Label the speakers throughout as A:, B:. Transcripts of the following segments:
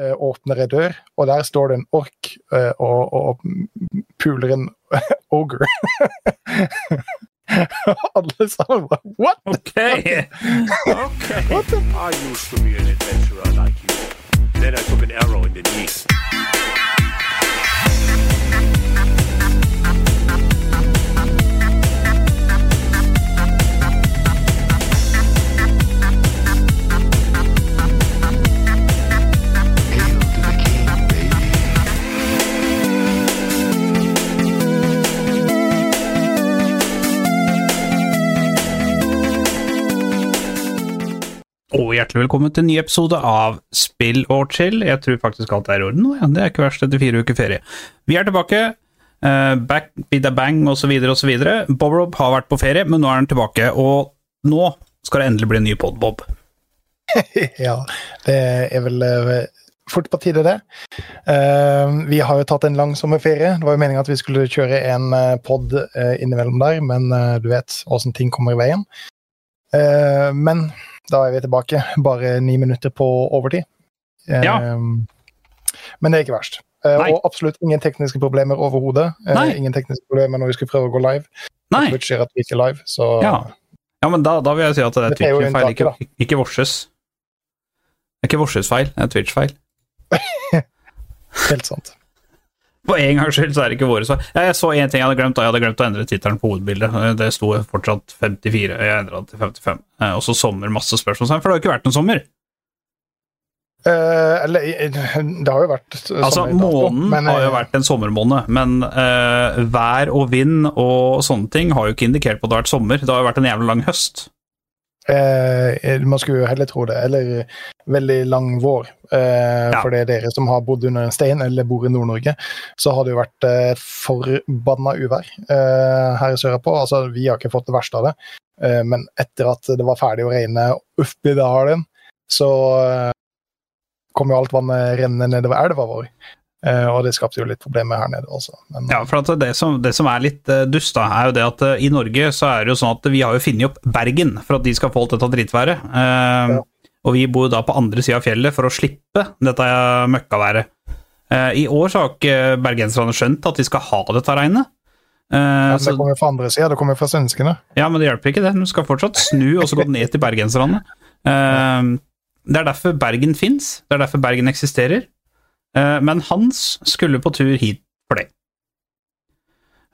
A: eh, åpner ei dør, og der står det en ork eh, og, og puler en ogre. Alle sammen bare What?
B: Ok! okay.
A: What the
C: I used to be an adventurer like you. Then I took an arrow in the knee.
B: Og hjertelig velkommen til en ny episode av Spill og chill. Jeg tror faktisk alt er i orden nå. Ja. Det er ikke verst etter fire uker ferie. Vi er tilbake. Uh, back with a bang osv. osv. Bob Rob har vært på ferie, men nå er han tilbake. Og nå skal det endelig bli en ny pod, Bob.
A: Ja, det er vel eh, fort på tide, det. Uh, vi har jo tatt en lang sommerferie. Det var jo meningen at vi skulle kjøre en pod innimellom der, men uh, du vet åssen ting kommer i veien. Men da er vi tilbake, bare ni minutter på overtid. Eh,
B: Ja.
A: Men det er ikke verst. Eh,
B: Nei.
A: og absolutt ingen tekniske problemer overhodet. Eh, ingen tekniske problemer når vi skulle prøve å gå live.
B: Nei.
A: Twitch skjer at vi ikke er live, så
B: Ja. Ja, men da, da vil jeg si at det er Twitch-feil, ikke, ikke Vorses. Det er ikke Vorses feil, det er Twitch-feil.
A: helt sant.
B: For en gangs skyld så er det ikke våre svar. Ja, jeg så én ting jeg hadde glemt, da. Jeg hadde glemt å endre tittelen på hovedbildet. Det sto fortsatt 54, jeg endra det til 55. Eh, Og så sommer, masse spørsmålstegn, for det har jo ikke vært noen sommer.
A: Uh, eller eh, det har jo vært
B: Altså, månen
A: men,
B: har jo
A: eh,
B: vært en sommermåned, men uh, vær og vind og sånne ting har jo ikke indikert på at det har vært sommer. Det har jo vært en jævlig lang høst.
A: Eh, man skulle jo heller tro det. Eller veldig lang vår. Eh,
B: Ja.
A: For det er dere som har bodd under en stein eller bor i Nord-Norge, så har det jo vært eh, forbanna uvær eh, her sørpå. Altså, vi har ikke fått det verste av det, eh, men etter at det var ferdig å regne oppi dalen, så eh, kom jo alt vannet rennende nedover elva vår. Eh, og det skapte jo litt problemer her nede også. Men,
B: Ja, for det som, det som er litt uh, dust, da, er jo det at eh, i Norge så er det jo sånn at vi har jo funnet opp Bergen for at de skal få alt dette drittværet. Eh,
A: Ja.
B: Og vi bor da på andre sida av fjellet for å slippe dette møkkaværet. Eh, I år så har ikke bergenserne skjønt at de skal ha dette regnet. Ja,
A: men det kommer fra andre sida, det kommer fra svenskene.
B: ja, men det hjelper ikke det. De skal fortsatt snu og så gå ned til bergenserne. Eh, det er derfor Bergen fins, det er derfor Bergen eksisterer. Eh, men Hans skulle på tur hit for det.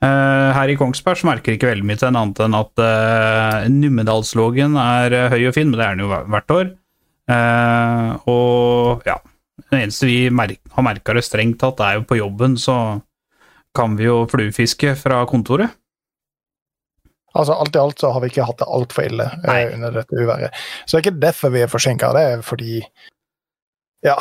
B: Eh, her i Kongsberg så merker ikke veldig mye til en annet enn at uh, Numedalslågen er eh, høy og fin, men det er den jo hvert år. Eh, og ja, det eneste vi har merka det strengt tatt, er jo på jobben, så kan vi jo fluefiske fra kontoret.
A: Altså, Alt i alt så har vi ikke hatt det altfor ille
B: Nei.
A: eh, under dette uværet. Så det er ikke derfor vi er forsinka, det er fordi ja,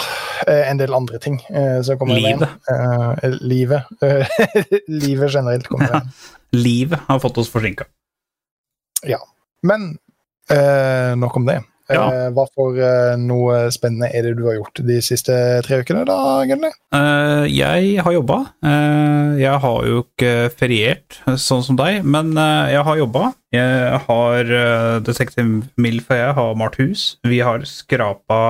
A: eh, en del andre ting eh, som.
B: Livet.
A: Eh, livet. Livet generelt kommer ja.
B: Livet har fått oss forsinka.
A: Men eh, nok om det.
B: Ja.
A: Eh, hva for noe spennende er det du har gjort de siste tre ukene, da, Gunnli?
B: Eh, jeg har jobba. Eh, jeg har jo ikke feriert, sånn som deg, men jeg har jobba. Jeg har uh, Detektiv Milf og jeg har malt hus. Vi har skrapa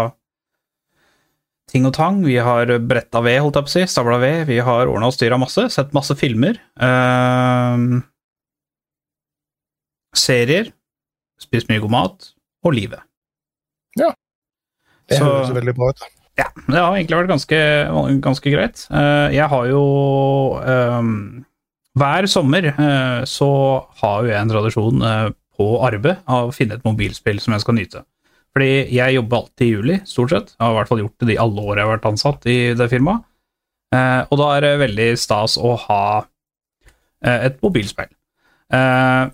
B: ting og tang. Vi har bretta ved, holdt jeg på å si. Stabla ved. Vi har ordna og styra masse. Sett masse filmer. Uh, serier. Spist mye god mat. Og livet. Ja.
A: Det
B: Så-
A: høres veldig bra ut.
B: Ja, det har egentlig vært ganske, ganske greit. Uh, Jeg har jo um, Hver sommer eh, så har jo jeg en tradisjon eh, på arbeid av å finne et mobilspill som jeg skal nyte. Fordi jeg jobber alltid i juli, stort sett. Jeg har i hvert fall gjort det de alle år jeg har vært ansatt i det firmaet. Eh, Og da er det veldig stas å ha eh, et mobilspill. Eh,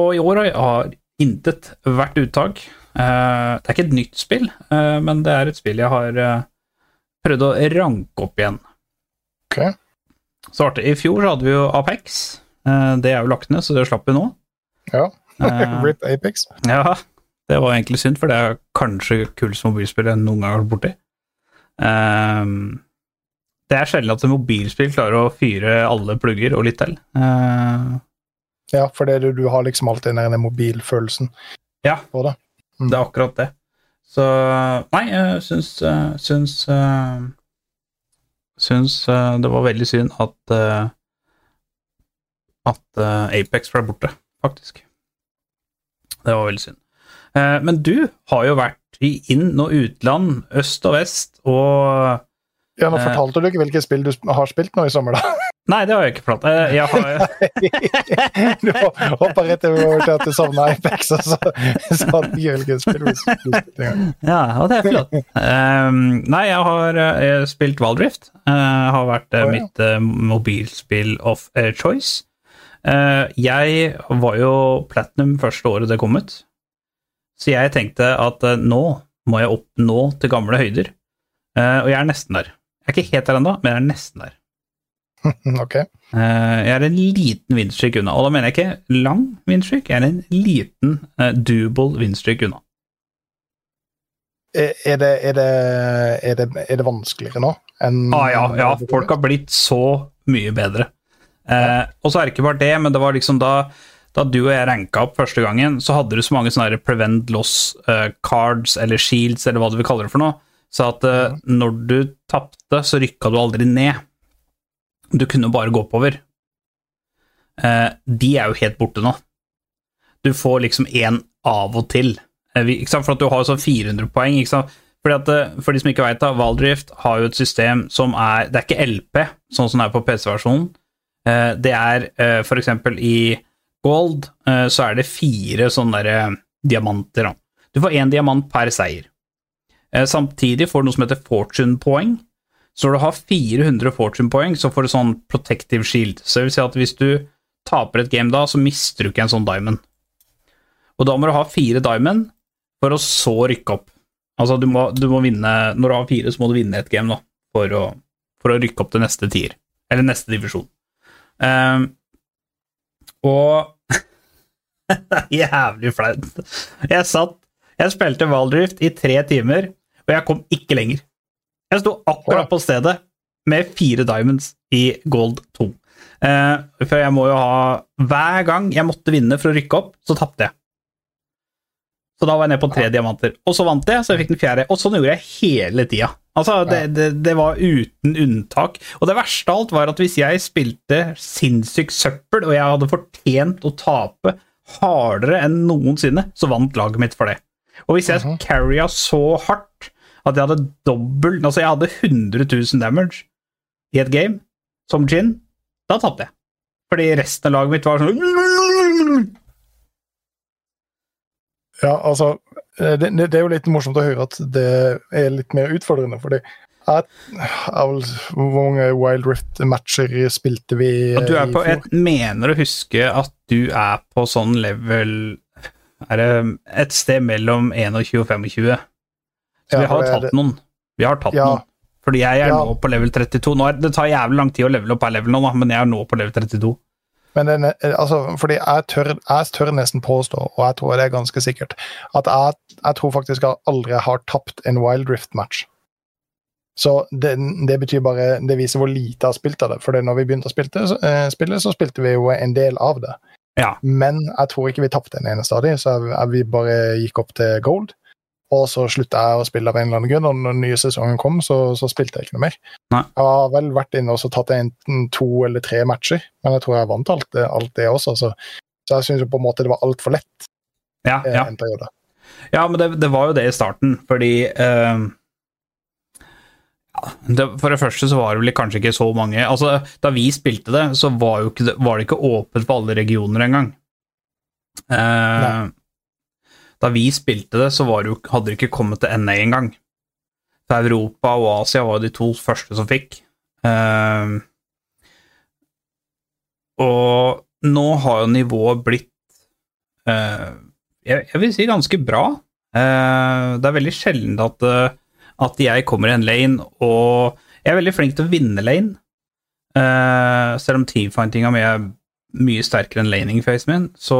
B: Og i år har intet vært uttak. Det er ikke et nytt spill, men det er et spill jeg har prøvd å ranke opp igjen.
A: Ok.
B: Så artig. I fjor så hadde vi jo Apex. Det er jo lagt ned, så det slapp vi nå.
A: Ja. Rip Apex.
B: ja, det var egentlig synd, for det er kanskje kuleste mobilspillet jeg noen gang har vært borti. Um, det er sjelden at et mobilspill klarer å fyre alle plugger og litt til. Uh,
A: Ja, for det, du, du har liksom alltid den der mobilfølelsen
B: Ja.
A: på det.
B: Det er akkurat det. Så Nei, jeg syns eh, Syns eh, Syns eh, det var veldig synd at At Apex ble borte, faktisk. Det var veldig synd. Eh, Men du har jo vært i inn- og utland, øst og vest, og
A: Ja, Nå
B: Eh.
A: fortalte du ikke hvilket spill du har spilt nå i sommer, da.
B: Nei, det har jeg ikke fortalt. Eh, Jeg har
A: Du hoppa rett over til at du savna Apex, og så sa du ikke hvilket spill du spilte.
B: Ja, og det er flott. Um, nei, jeg har eh, spilt Valdrift. Uh, har vært
A: ja.
B: mitt uh, mobilspill of choice. Jeg var jo platinum første året det kom ut, så jeg tenkte at eh, nå må jeg opp nå til gamle høyder. Eh, og jeg er nesten der. Jeg er ikke helt der ennå, men jeg er nesten der.
A: Ok.
B: Eh, jeg er en liten vindstreak unna, og da mener jeg ikke lang vindstreak, jeg er en liten uh, doable vindstreak unna.
A: Er det, er, det, er, det, er det vanskeligere nå enn
B: Ah, ja, ja, folk har blitt så mye bedre. Eh, og så er det ikke bare det, men det var liksom da da du og jeg ranka opp første gangen, så hadde du så mange sånne prevent loss uh, cards eller shields, eller hva du vil kalle det for noe, så at uh, når du tapte, så rykka du aldri ned. Du kunne bare gå oppover. Uh, de er jo helt borte nå. Du får liksom én av og til. For at du har sånn 400 poeng. ikke sant? Fordi at, For de som ikke da, Valdrift har jo et system som er Det er ikke LP, sånn som det er på PC-versjonen. Det er for eksempel i Gold eh, så er det fire sånne der, eh, diamanter. Du får én diamant per seier. Eh, Samtidig får du noe som heter fortune-poeng. Så når du har 400 fortune-poeng, så får du sånn protective shield. Så det vil si at hvis du taper et game da, så mister du ikke en sånn diamond. Og da må du ha fire diamond for å så rykke opp. Altså, du må, du må vinne Når du har fire, så må du vinne et game, da, for å, for å rykke opp til neste tier. Eller neste divisjon. Ehm, og Det er jævlig flaut. Jeg satt Jeg spilte Valdrift i tre timer, og jeg kom ikke lenger. Jeg sto akkurat på stedet med fire diamonds i gold 2. Eh, for jeg må jo ha Hver gang jeg måtte vinne for å rykke opp, så tapte jeg. Så da var jeg nede på tre diamanter. Og så vant jeg, så jeg fikk den fjerde. Og sånn gjorde jeg hele tida. Altså, det, det, det var uten unntak. Og det verste av alt var at hvis jeg spilte sinnssykt søppel, og jeg hadde fortjent å tape hardere enn noensinne, så vant laget mitt for det. Og hvis jeg carria så hardt at jeg hadde dobbel Altså, jeg hadde 100 000 damage i et game, som gin, da tapte jeg. Fordi resten av laget mitt var sånn
A: Ja, altså det, det, det er jo litt morsomt å høre at det er litt mer utfordrende, fordi jeg, jeg Hvor mange Wild Rift-matcher spilte vi
B: Og du er på, jeg mener å huske at du er på sånn level Er det et sted mellom 21 og 25? Så
A: Ja,
B: vi har
A: tatt det-
B: noen. Vi har tatt
A: Ja.
B: noen. Fordi jeg er
A: Ja.
B: nå på level 32. Nå er, det tar jævlig lang tid å levele opp her level nå, men jeg er nå på level 32.
A: Men den, er- altså, fordi jeg tør, jeg tør nesten påstå, og jeg tror det er ganske sikkert, at jeg, jeg tror faktisk jeg aldri har tapt en Wild Rift-match. Så det, det betyr bare Det viser hvor lite jeg har spilt av det. For når vi begynte å spille, så- eh, spille, så spilte vi jo en del av det.
B: Ja.
A: Men jeg tror ikke vi tapte en eneste av dem, så jeg, jeg, vi bare gikk opp til gold. Og så slutta jeg å spille av en eller annen grunn, og når den nye sesongen kom, så, så spilte jeg ikke noe mer.
B: Nei.
A: Jeg har vel vært inne og så tatt enten to eller tre matcher, men jeg tror jeg vant alt det, alt det også. Så, så jeg syns på en måte det var altfor lett
B: Ja,
A: eh,
B: ja.
A: en periode.
B: ja men det, det var jo det i starten, fordi uh, ja, det, For det første så var det vel kanskje ikke så mange Altså, Da vi spilte det, så var, jo ikke, var det ikke åpent for alle regioner engang. Uh,
A: Nei.
B: Da vi spilte det, så det jo, hadde det ikke kommet til NA engang. For Europa og Asia var jo de to første som fikk. Uh, og nå har jo nivået blitt uh, jeg, jeg vil si ganske bra. Uh, det er veldig sjelden at, eh, at jeg kommer i en lane, og jeg er veldig flink til å vinne lane. Selv om teamfightinga mi er mye sterkere enn laning-facen min, så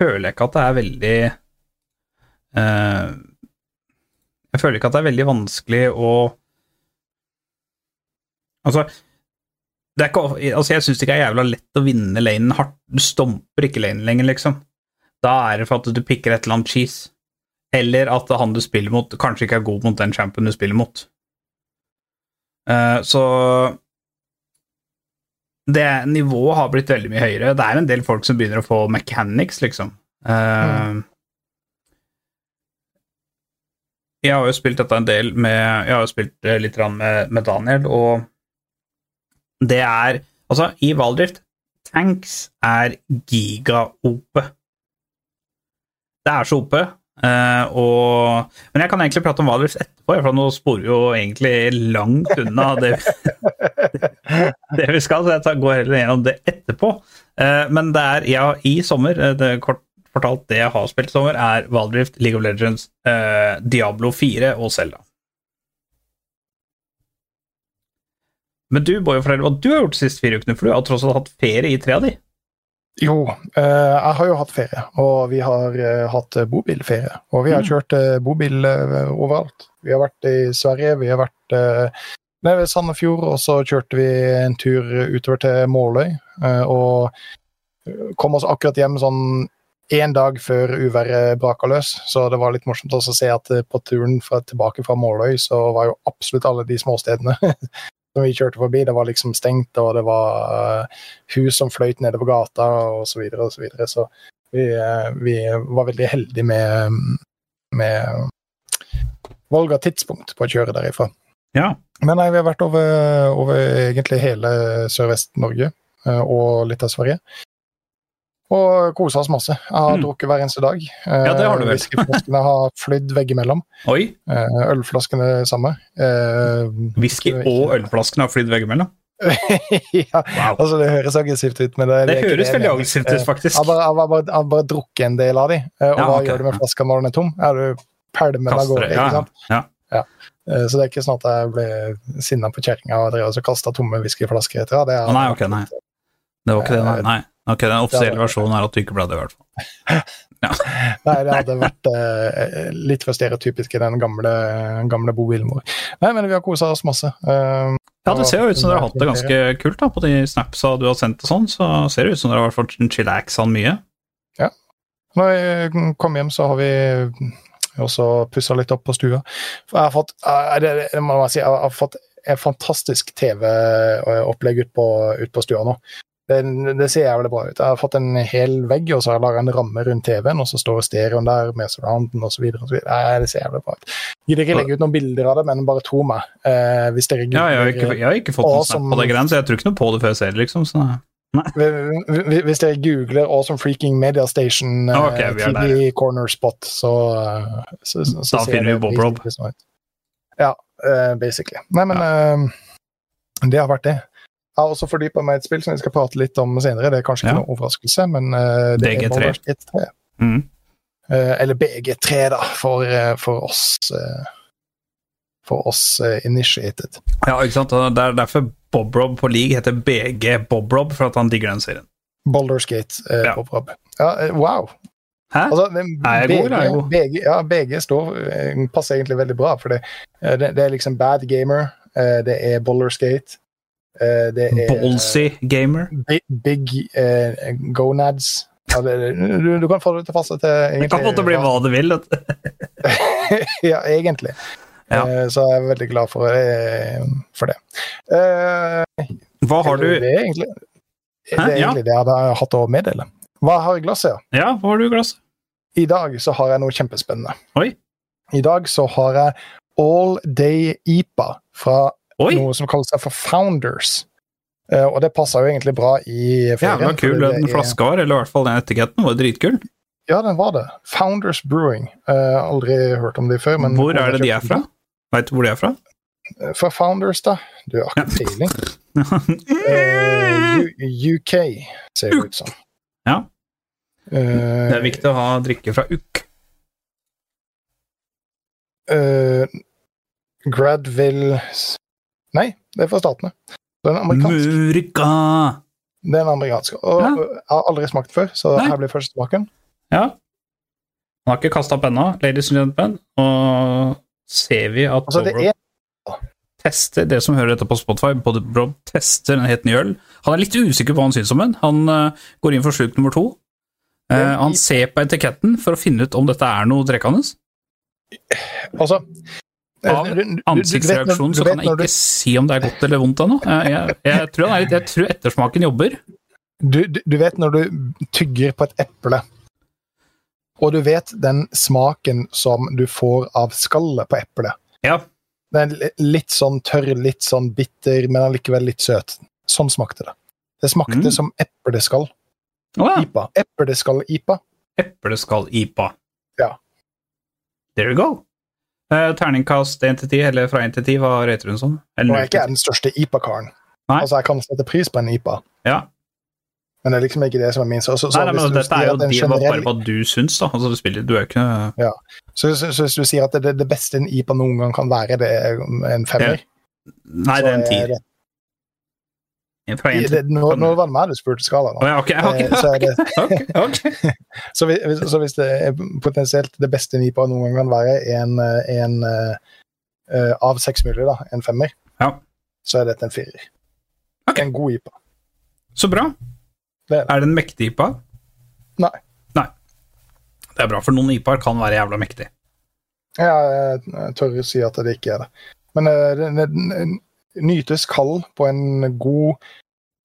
B: føler jeg ikke at det er veldig eh, Jeg føler ikke at det er veldig vanskelig å Altså, det er ikke, altså jeg syns det ikke er jævla lett å vinne lanen hardt. Du stomper ikke lanen lenger, liksom. Da er det for at du pikker et eller annet cheese. eller at han du spiller mot, kanskje ikke er god mot den champion du spiller mot. Eh, så det Nivået har blitt veldig mye høyere. Det er en del folk som begynner å få mechanics, liksom. Eh, Jeg har jo spilt dette en del med Jeg har jo spilt eh, litt med, med Daniel, og det er Altså, i Valdrift Tanks er giga-OP. Det er så OP. uh, og, men jeg kan egentlig prate om Valdrift etterpå, for nå sporer jo egentlig langt unna det, det vi skal, så jeg går heller gjennom det etterpå. Eh, men det er, ja, i sommer, eh, det kort fortalt det jeg har spilt i sommer, er Valdrift, League of Legends, eh, Diablo 4 og Zelda. Men du, Boy, fortell hva du har gjort de siste fire ukene, for du har tross alt hatt ferie i tre av de.
A: Jo, eh, jeg har jo hatt ferie, og vi har eh, hatt eh, bobilferie. Og vi har
B: Mm.
A: kjørt bobil overalt. Vi har vært i Sverige, vi har vært nede ved Sandefjord, og så kjørte vi en tur utover til Måløy. og kom oss akkurat hjem sånn én dag før uværet braka løs, så det var litt morsomt å se at på turen fra, tilbake fra Måløy, så var jo absolutt alle de småstedene som vi kjørte forbi, det var liksom stengt, og det var eh, hus som fløyt nedover gata, og så videre og så videre. Så vi, eh, vi var veldig heldige med, med valg av tidspunkt på å kjøre derifra.
B: Ja.
A: Men nei, vi har vært over, over egentlig hele Sørvest-Norge eh, og litt av Sverige. Og kosa oss masse. Jeg har
B: Mm.
A: drukket hver eneste dag.
B: Ja, det har du vel.
A: Whiskyflaskene har flydd veggimellom.
B: Oi.
A: Eh, Ølflaskene samme. Eh,
B: Whisky og ølflaskene har flydd veggimellom.
A: ja,
B: Wow.
A: altså det høres aggressivt ut, men det,
B: Det høres veldig aggressivt ut,
A: Eh,
B: faktisk.
A: Jeg har bare, jeg bare, jeg bare drukket en del av de, eh, og
B: Ja,
A: hva
B: okay.
A: gjør du med flaska når den er tom? Er du pælmer av gårde,
B: det. Ja,
A: ikke sant?
B: ja.
A: Eh, Så det er ikke sånn at jeg ble sinna på kjerringa og drev og kasta tomme whiskyflasker etter henne. Det
B: Å, nei, ok, nei. Det var ikke det, nei. nei. Ok, Den offisielle
A: Ja,
B: versjonen er at du ikke ble det, i hvert fall.
A: Nei, det hadde vært eh, litt for stereotypisk i den gamle, gamle bobilen vår. Nei, men vi har kosa oss masse. Uh,
B: Ja, Det ser jo ut som dere har hatt det ganske kult da, på de snapsa du har sendt. og sånn, Så ser det ut som dere har fått chillaxa mye. Ja.
A: Når jeg kom hjem, så har vi også pussa litt opp på stua. Jeg har fått, eh, det må jeg si, jeg har fått et fantastisk TV-opplegg ut, ut på stua nå. Det, det ser jævlig bra ut. Jeg har fått en hel vegg, og så har jeg laga en ramme rundt TV-en, og så står stereoen der med surrounden osv. Det ser jævlig bra ut. Jeg Gidder ikke legge ut noen bilder av det, men bare tro meg. Eh, hvis dere
B: Ja, jeg har ikke, jeg har ikke fått noen snap på det greiene, så jeg tror ikke noe på det før jeg ser det, liksom. Så.
A: Hvis dere googler Awesome Freaking Media Station eh,
B: Ok, vi er
A: TV Corner Spot, så, eh, så, så, så
B: Da finner vi Bob Rob.
A: Ja, eh, basically. Nei, men eh, det har vært det. Jeg har også fordypa meg i et spill som vi skal prate litt om senere. Det er kanskje ikke
B: Ja.
A: noen overraskelse, men uh, det
B: BG3.
A: er Baldur's Gate 3.
B: Mm.
A: Uh, eller BG3, da, for, uh, for oss For oss initiated.
B: Ja, ikke sant. og Det er derfor Bob Rob på league heter BG Bob Rob, for at han digger den serien.
A: Baldur's Gate,
B: Ja.
A: Bob Rob. Ja, wow!
B: Hæ?
A: Altså,
B: Er jeg god, er?
A: BG, ja, BG står, passer egentlig veldig bra, for det, det, det er liksom Bad Gamer, det er Baldur's Gate, det er
B: Ballsy gamer.
A: Big, big uh, Gonads. Ja, det, du, du kan få det til passe til
B: Det kan måtte bli hva det vil.
A: ja, egentlig.
B: Ja.
A: Uh, så jeg er veldig glad for, uh, for det. Eh,
B: Hva har du
A: Det er egentlig det, er egentlig det jeg hadde hatt å meddele. Hva har jeg i glasset? Ja?
B: Ja, hva har du i glasset?
A: I dag så har jeg noe kjempespennende.
B: Oi.
A: I dag så har jeg All Day IPA fra
B: Oi!
A: noe som kaller seg for Founders. Uh, og det passer jo egentlig bra i ferien.
B: Ja, kul
A: var kul,
B: den
A: er-
B: flaska var, eller i hvert fall den etiketten var dritkul.
A: Ja, den var det. Founders Brewing. Uh, aldri hørt om de før. Men
B: Hvor er det de er fra? Veit du hvor de er fra?
A: Uh, Fra Founders, da? Du har ikke peiling. Eh, UK ser det ut som.
B: Ja.
A: Eh,
B: Det er viktig å ha drikke fra UK.
A: Uh, Gradville Nei, det er fra Statene. Den er amerikansk. Den amerikanske. amerikansk. Og
B: Ja.
A: jeg har aldri smakt før, så
B: Nei.
A: her blir første smaken.
B: Ja. Han har ikke kasta opp ennå, ladies and gentlemen. Og ser vi at
A: Altså, det er
B: tester det som hører dette på Spotify, både Brob tester en helt ny øl. Han er litt usikker på hva han syns om den. Han uh, går inn for sluk nummer to.
A: Uh,
B: han ser på etiketten for å finne ut om dette er noe drikkende.
A: Altså
B: Av
A: du- du- du- du vet når-
B: ansiktsreaksjon
A: du
B: så kan jeg ikke si om det er godt eller vondt ennå. Jeg, jeg, tror litt- jeg tror ettersmaken jobber.
A: Du, du, du vet når du tygger på et eple, og du vet den smaken som du får av skallet på eplet.
B: Ja,
A: Den er litt sånn tørr, litt sånn bitter, men allikevel litt søt. Sånn smakte det. Det smakte
B: Mm.
A: som epleskall.
B: Oh, ja.
A: IPA. Epleskall-IPA.
B: Epleskall-IPA.
A: Ja.
B: There you go. Eh, terningkast 1 til 10, eller fra 1 til 10, hva rater hun sånn?
A: Nå
B: Eller
A: er
B: 0
A: jeg
B: til
A: ikke den største IPA-karen. Altså, jeg kan sette pris på en IPA,
B: Ja.
A: men det er liksom ikke det som er min. Så, så,
B: Nei, nei, men dette er jo det generell... bare hva du syns, da. Altså, du spiller, du er ikke
A: så, så, så hvis du sier at det, det beste en IPA noen gang kan være, det er en femmer
B: Nei, det er en
A: tier.
B: 10.
A: det-
B: Fra 1 til
A: det, nå, nå var det meg du spurte skala, da. så det- hvis, hvis- så hvis det er potensielt det beste en IPA noen gang kan være, en, eh, en eh, av seks mulige, da, en femmer,
B: Ja.
A: så er dette en firer. En god IPA.
B: Så bra.
A: Det er.
B: Er det en mektig IPA?
A: Nei.
B: Nei. Det er bra, for noen IPA-er kan være jævla mektig.
A: Ja, jeg tør å si at det ikke er det. Men uh, det, det, nytes kald på en god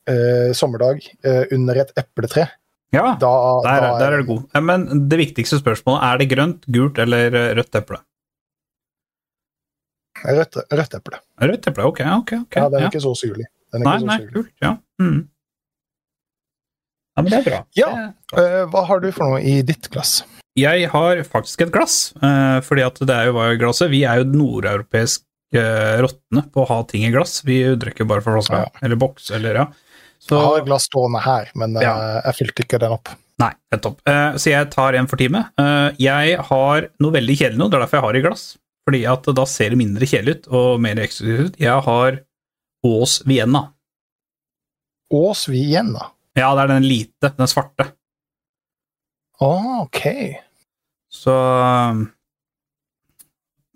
A: eh, sommerdag eh, under et epletre.
B: Ja,
A: Da,
B: der,
A: da
B: er- der er du god. Men det viktigste spørsmålet, er det grønt, gult eller eh, rødt eple?
A: Rødt, rødt eple.
B: Rødt eple, ok. ok, ok.
A: Ja, den er
B: ja.
A: ikke så syrlig. Den er
B: Nei, nei,
A: syrlig.
B: kult. Ja. Mm. ja, men det er bra.
A: Ja. Eh, hva har du for noe i ditt glass?
B: Jeg har faktisk et glass, eh, fordi at det er jo hva glasset. Vi er jo nordeuropeisk råtne på å ha ting i glass. Vi drikker bare fra flaska,
A: Ja.
B: eller boks, eller ja. Så,
A: Jeg har et glass stående her, men eh,
B: Ja.
A: jeg fylte ikke den opp.
B: Nei, nettopp. Eh, så jeg tar en for time. Eh, jeg har noe veldig kjedelig nå, det er derfor jeg har i glass. Fordi at da ser det mindre kjedelig ut, og mer eksklusivt ut. Jeg har Ås Vienna.
A: Ås Vienna.
B: Ja, det er den lite, den svarte.
A: Å, ok.
B: Så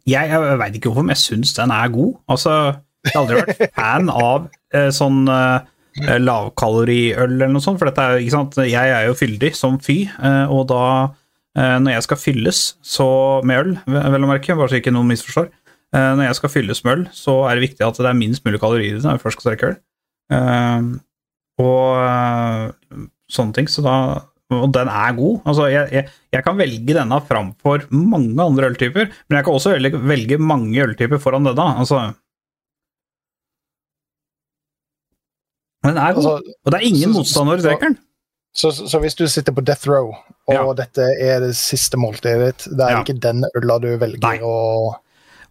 B: Jeg, jeg veit ikke hvorfor, men jeg syns den er god. Altså, jeg har aldri vært fan av eh, sånn eh, lavkaloriøl eller noe sånt, for dette er jo, ikke sant, jeg er jo fyldig som fy, eh, og da eh, når jeg skal fylles så med øl, vel å merke, bare så ikke noen misforstår, eh, når jeg skal fylles med øl, så er det viktig at det er minst mulig kalorier i det når jeg først skal drikke øl. Eh, og sånne ting, så da og den er god. Altså, jeg, jeg, jeg kan velge denne framfor mange andre øltyper, men jeg kan også velge, velge mange øltyper foran denne. Altså. Men den er god,
A: Altså,
B: og det er ingen motstandere i trekkeren.
A: så- så, så, hvis du sitter på death row, og
B: Ja.
A: dette er det siste måltidet ditt, det er
B: Ja.
A: ikke den øla du velger
B: Nei.
A: å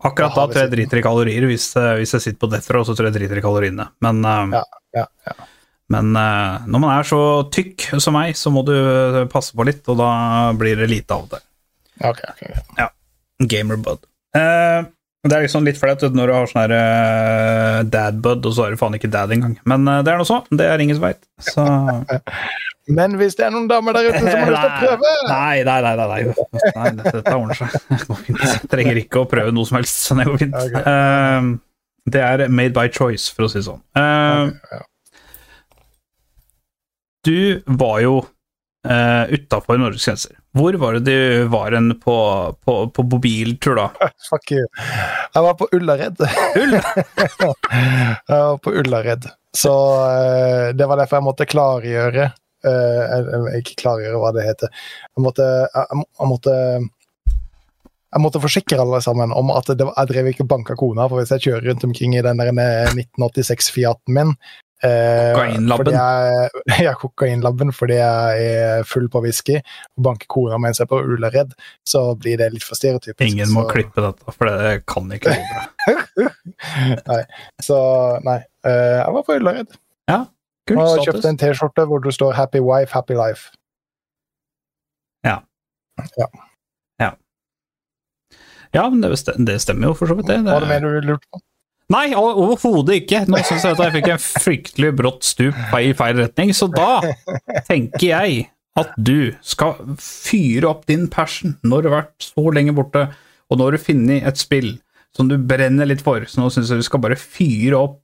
B: Akkurat
A: Da
B: da tror jeg driter i kalorier. Hvis, eh, hvis jeg sitter på death row, så tror jeg driter i kaloriene. Men, eh,
A: Ja, ja, ja.
B: Men eh, når man er så tykk som meg, så må du eh, passe på litt, og da blir det lite av det.
A: Ok, ok. ok.
B: Gamerbud. Eh, det er liksom litt flaut når du har sånn her eh, dadbud, og så er det faen ikke dad engang. Men det er noe så. Det er ingen som veit. Så
A: Men hvis det er noen damer der ute som har lyst til å prøve
B: Nei, nei, nei. nei, nei. nei dette, ordner seg. Det går fint. Jeg trenger ikke å prøve noe som helst. Så det går fint.
A: Okay.
B: Uh, det er made by choice, for å si det sånn. Eh,
A: ja.
B: Du var jo uh, utafor Norges grenser. Hvor var det du var en på, på, på mobiltur, da?
A: Fuck you. Jeg var på Ullared.
B: Ull?
A: jeg var på Ullared. Så eh, det var derfor jeg måtte klargjøre eh, jeg- Ikke klargjøre hva det heter. Jeg måtte, jeg, jeg måtte jeg måtte forsikre alle sammen om at det, var- jeg drev ikke banka kona, for hvis jeg kjører rundt omkring i den der 1986 Fiaten min eh,
B: Kokainlabben.
A: fordi Jeg, ja, kokainlabben fordi jeg er full på whisky og banker kona mens jeg er på Ullared, så blir det litt for stereotypisk.
B: Ingen må
A: så-
B: klippe dette, for det kan ikke bra.
A: nei. Så nei. eh, jeg var på Ullared
B: Kult
A: og kjøpte en T-skjorte hvor det står 'Happy wife, happy life'.
B: Ja, men det, men det stemmer jo for så vidt, det.
A: Var det
B: det
A: du lurte på?
B: Nei, overhodet ikke. Nå syns jeg at jeg fikk en fryktelig brått stup i feil retning, så da tenker jeg at du skal fyre opp din passion når du har vært så lenge borte, og når du finner et spill som du brenner litt for, så nå syns jeg du skal bare fyre opp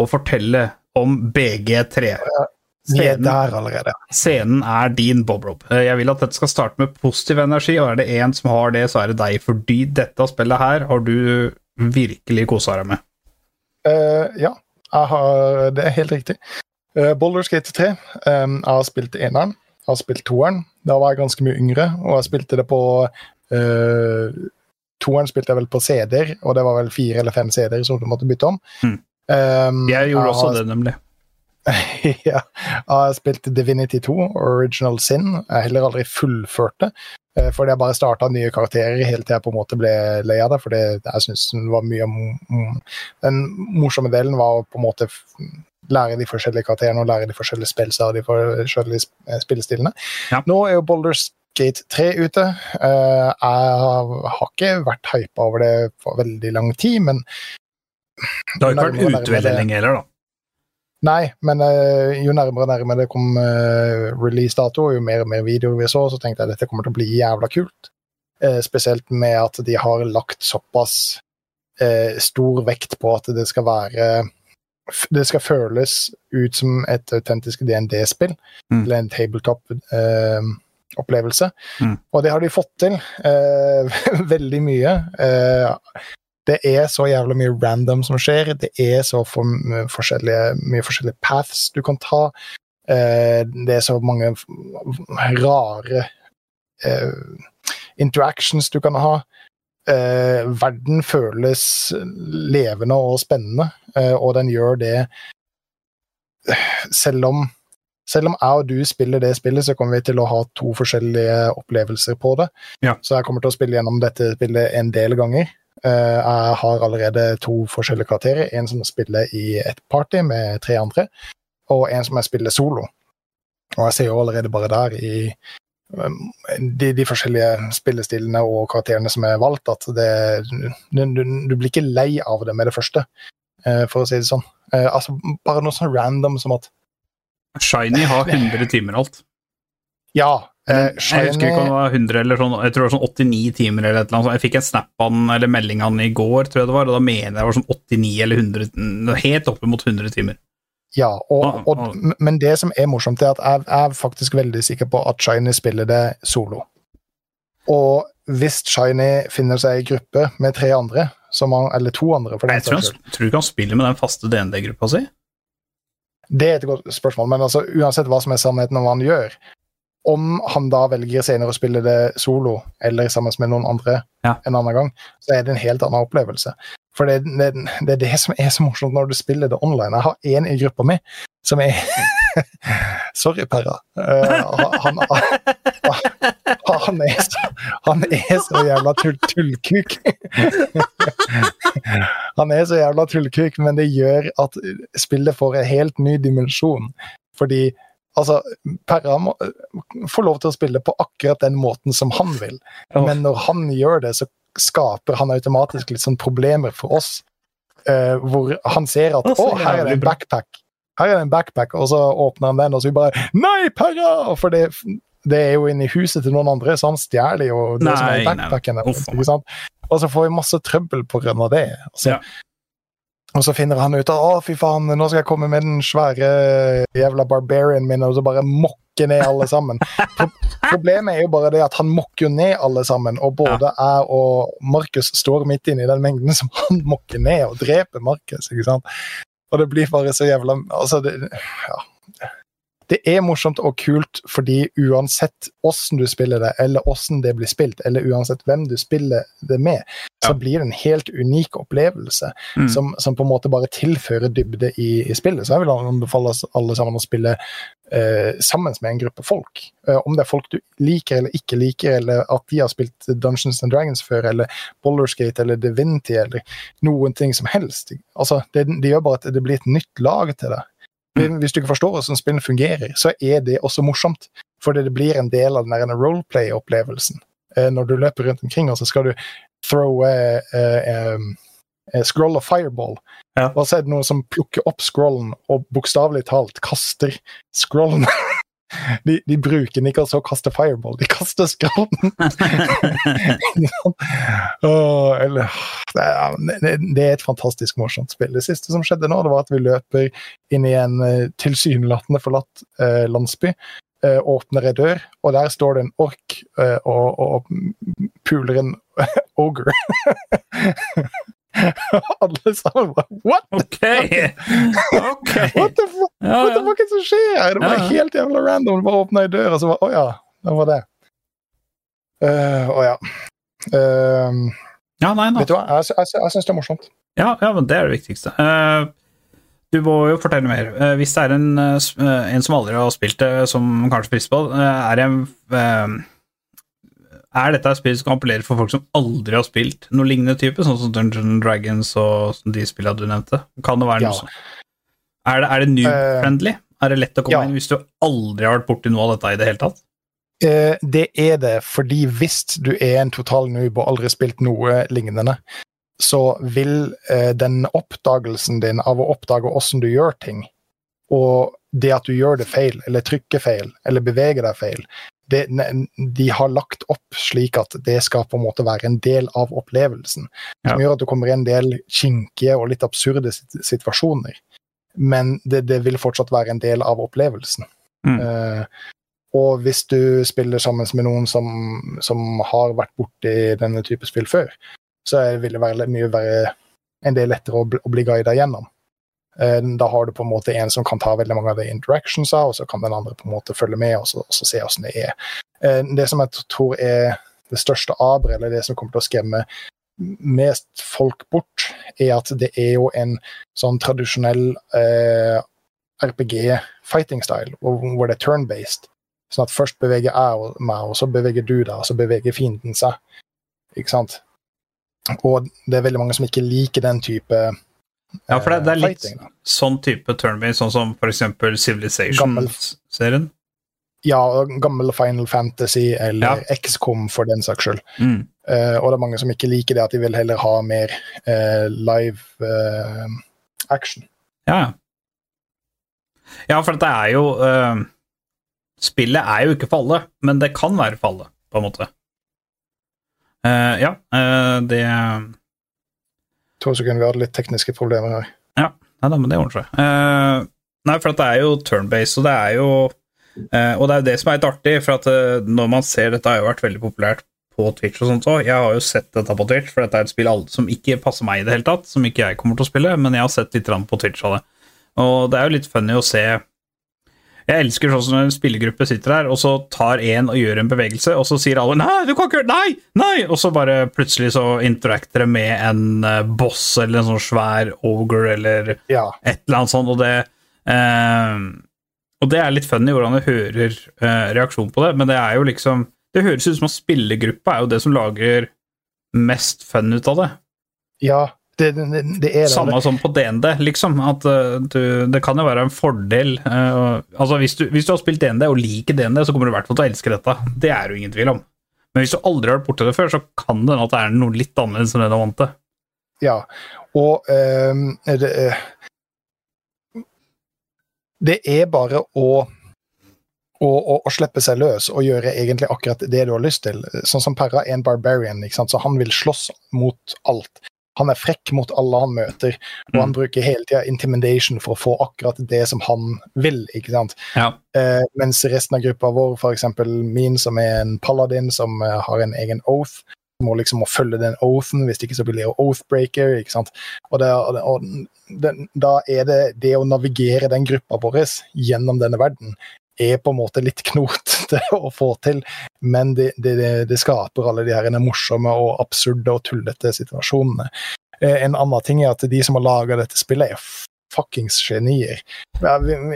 B: og fortelle om BG3.
A: Vi er
B: Scenen,
A: allerede.
B: scenen er din, Bob Rob. Eh, Jeg vil at dette skal starte med positiv energi, og er det én som har det, så er det deg. Fordi dette spillet her har du virkelig kosa deg med.
A: Eh, ja, jeg har, det er helt riktig. Uh, Boulders Gate 3. Um, jeg har spilt eneren, jeg har spilt toeren. Da var jeg ganske mye yngre, og jeg spilte det på uh, Toeren spilte jeg vel på CD-er, og det var vel fire eller fem CD-er som du måtte bytte om.
B: Mm.
A: Um,
B: Jeg gjorde også
A: har-
B: det, nemlig.
A: ja. Jeg har spilt Divinity 2, Original Sin. Jeg heller aldri fullført det. Eh, Fordi jeg bare starta nye karakterer helt til jeg på en måte ble lei av det. For jeg syns den var mye Den morsomme delen var å på en måte lære de forskjellige karakterene og lære de forskjellige spillene og de forskjellige eh, spillestilene.
B: Ja.
A: Nå er jo Boulders Gate 3 ute. Eh, Jeg har ikke vært hypa over det for veldig lang tid, men
B: Det har ikke vært ute
A: lenger,
B: veldig lenge heller, da.
A: Nei, men uh, jo nærmere og nærmere det kom uh, release-dato, og jo mer og mer videoer vi så, så tenkte jeg at dette kommer til å bli jævla kult. Uh, spesielt med at de har lagt såpass stor vekt på at det skal være Det skal føles ut som et autentisk DND-spill,
B: Mm.
A: eller en tabletop-opplevelse.
B: Mm.
A: Og det har de fått til. eh, veldig mye. Det er så jævla mye random som skjer. Det er så for, mye forskjellige, mye forskjellige paths du kan ta. Eh, det er så mange rare eh, interactions du kan ha. Eh, verden føles levende og spennende, og den gjør det selv om selv om jeg og du spiller det spillet, så kommer vi til å ha to forskjellige opplevelser på det.
B: Ja.
A: Så jeg kommer til å spille gjennom dette spillet en del ganger. Eh, jeg har allerede to forskjellige karakterer. En som spiller i et party med tre andre, og en som jeg spiller solo. Og jeg ser jo allerede bare der i um, de, de forskjellige spillestilene og karakterene som er valgt, at det, du, du, blir ikke lei av det med det første, eh, for å si det sånn. Eh, altså, bare noe sånn random som at
B: Shiny har 100 timer alt.
A: Ja, eh,
B: jeg husker ikke om det var 100 eller sånn, jeg tror det var sånn 89 timer eller et eller annet. Jeg fikk en snap den, eller melding den i går, tror jeg det var, og da mener jeg det var sånn 89 eller 100, helt oppimot 100 timer.
A: Ja, og, og, men det som er morsomt, er at jeg jeg er faktisk veldig sikker på at Shiny spiller det solo. Og hvis Shiny finner seg i gruppe med tre andre, han, eller to andre for den
B: Jeg tror, han, tror du ikke han spiller med den faste DND-gruppa si?
A: Det er et godt spørsmål, men altså, uansett hva som er sannheten om hva han gjør Om han da velger senere å spille det solo eller sammen med noen andre
B: Ja.
A: en annen gang, så er det en helt annen opplevelse. For det, det, det er det som er så morsomt når du spiller det online. Jeg har én i gruppa mi som er Sorry, Perra. Uh, han, han, er så, han er så jævla tull, tullkuk. han er så jævla tullkuk, men det gjør at spillet får en helt ny dimensjon. Fordi altså, Perra må få lov til å spille på akkurat den måten som han vil. Men når han gjør det, så skaper han automatisk litt sånn problemer for oss. Uh, hvor han ser at
B: Å,
A: her er det en backpack'. Her er det en backpack, og så åpner han den, og så vi bare 'Nei, Perra!' For det, det er jo inne i huset til noen andre, så han stjeler jo det som er i backpacken.
B: nei.
A: Og så får vi masse trøbbel av det. Altså,
B: Ja.
A: Og så finner han ut at 'Å, fy faen, nå skal jeg komme med den svære jævla barbarian min', og så bare mokke ned alle sammen. Pro problemet er jo bare det at han mokker jo ned alle sammen, og både jeg og Markus står midt inne i den mengden som han mokker ned, og dreper Markus, ikke sant. Og det blir bare så jævla Altså, det Ja. Det er morsomt og kult fordi uansett åssen du spiller det, eller åssen det blir spilt, eller uansett hvem du spiller det med, så blir det en helt unik opplevelse
B: Mm.
A: som, som på en måte bare tilfører dybde i, i spillet. Så jeg vil anbefale oss alle sammen å spille eh, sammen med en gruppe folk. Eh, om det er folk du liker eller ikke liker, eller at de har spilt Dungeons and Dragons før, eller Bollerskate eller Divinity, eller noen ting som helst. Altså, det, det gjør bare at det blir et nytt lag til det. Hvis du ikke forstår hvordan spillet fungerer, så er det også morsomt. Fordi det blir en del av den roleplay-opplevelsen. Eh, når du løper rundt omkring, og så skal du throw uh, uh, eh, scroll of fireball.
B: Ja.
A: Og så er det noen som plukker opp scrollen og bokstavelig talt kaster scrollen de, de bruker den ikke altså å kaste fireball, de kaster skallen! Åh, eller, det, det- det er et fantastisk morsomt spill. Det siste som skjedde nå, det var at vi løper inn i en eh, tilsynelatende forlatt eh, landsby. eh, åpner ei dør, og der står det en ork eh, og, og puler en ogre. Alle sammen bare What?
B: Okay. Okay.
A: What the fuck?
B: Ja,
A: What the fuck er det som skjer? Det var
B: Ja.
A: helt jævla random. Du bare åpna ei dør, og så var Å ja, det var det. Å uh, oh, ja. Uh,
B: ja, nei,
A: vet du hva, jeg, jeg, jeg syns det er morsomt.
B: Ja, ja, men det er det viktigste. Uh, du må jo fortelle mer. Eh, hvis det er en, eh, eh, en som aldri har spilt det, som kanskje frister på eh, er det en eh, Er dette et spill som kan appellere for folk som aldri har spilt noe lignende type, sånn som Dungeons Dragons og de spillene du nevnte? Kan det være
A: Ja.
B: noe sånt? Er det, er det new-friendly? er det lett å komme
A: ja.
B: inn hvis du aldri har vært borti noe av dette i det hele tatt?
A: Eh, det er det, fordi hvis du er en total noob og aldri spilt noe lignende, så vil eh, den oppdagelsen din av å oppdage åssen du gjør ting, og det at du gjør det feil, eller trykker feil, eller beveger deg feil, det, de har lagt opp slik at det skal på en måte være en del av opplevelsen. Som
B: Ja.
A: gjør at du kommer i en del kinkige og litt absurde situasjoner. Men det, det vil fortsatt være en del av opplevelsen.
B: Mm.
A: Uh, og hvis du spiller sammen med noen som, som har vært borti denne type spill før, så vil det være mye være en del lettere å bli, å bli guida gjennom. Eh, Da har du på en måte en som kan ta veldig mange av de interactionsa, og så kan den andre på en måte følge med og så, og så se hvordan det er. Eh, Det som jeg tror er det største aberet, eller det som kommer til å skremme mest folk bort, er at det er jo en sånn tradisjonell eh, RPG fighting style, hvor det er turn-based. Sånn at først beveger jeg meg, og så beveger du deg, og så beveger fienden seg. Ikke sant? Og det er veldig mange som ikke liker den type
B: Ja, for det, det er litt
A: fighting.
B: sånn type turn-based, sånn som eksempel Civilization-serien.
A: Ja, gammel Final Fantasy eller
B: Ja.
A: XCOM for den saks skyld.
B: Mm.
A: Uh, og det er mange som ikke liker det, at de vil heller ha mer uh, live uh, action.
B: Ja, ja. For det er jo Spillet er jo ikke for alle, men det kan være for alle, på en måte. Ja, eh, det
A: To sekunder, vi hadde litt tekniske problemer her.
B: Nei da, men det ordner seg. Uh, nei, for det er jo turn-based, og det er jo uh, Og det er jo det som er litt artig, for at uh, når man ser Dette har jo vært veldig populært på Twitch og sånt òg. Jeg har jo sett dette på Twitch, for dette er et spill som ikke passer meg i det hele tatt, som ikke jeg kommer til å spille, men jeg har sett litt på Twitch av det. Og det er jo litt funny å se Jeg elsker sånn som en spillergruppe sitter der, og så tar en og gjør en bevegelse, og så sier alle 'nei, du kan ikke gjøre Nei! Nei!' Og så bare plutselig så interacter det med en eh, boss eller en sånn svær ogre eller
A: Ja.
B: et eller annet sånt, og det eh, Og det er litt funny hvordan du hører eh, reaksjonen på det, men det er jo liksom Det høres ut som at spillergruppa er jo det som lager mest fun ut av det.
A: ja det, det, det er.
B: Samme som på DND, liksom. At eh, du, det kan jo være en fordel uh, Altså, hvis du, hvis du har spilt DND og liker DND, så kommer du i hvert fall til å elske dette. Det er det ingen tvil om. Men hvis du aldri har vært borti det før, så kan det hende at det er noe litt annerledes enn det du er vant til.
A: Ja, og um, det, eh, det er bare å, og, å slippe seg løs og gjøre egentlig akkurat det du har lyst til. Sånn som Perra er en barbarian, så han vil slåss mot alt. Han er frekk mot alle han møter, og han
B: Mm.
A: bruker hele tida intimidation for å få akkurat det som han vil. ikke sant?
B: Ja.
A: Eh, mens resten av gruppa vår, f.eks. min som er en paladin som eh, har en egen oath, må liksom må følge den oathen, hvis ikke så blir det oathbreaker. ikke sant? Det, og, det, og den, da er det det å navigere den gruppa vår gjennom denne verden, er på en måte litt knotete å få til, men det, det, det- skaper alle de her morsomme og absurde og tullete situasjonene. Eh, En annen ting er at de som har laga dette spillet, er fuckings genier.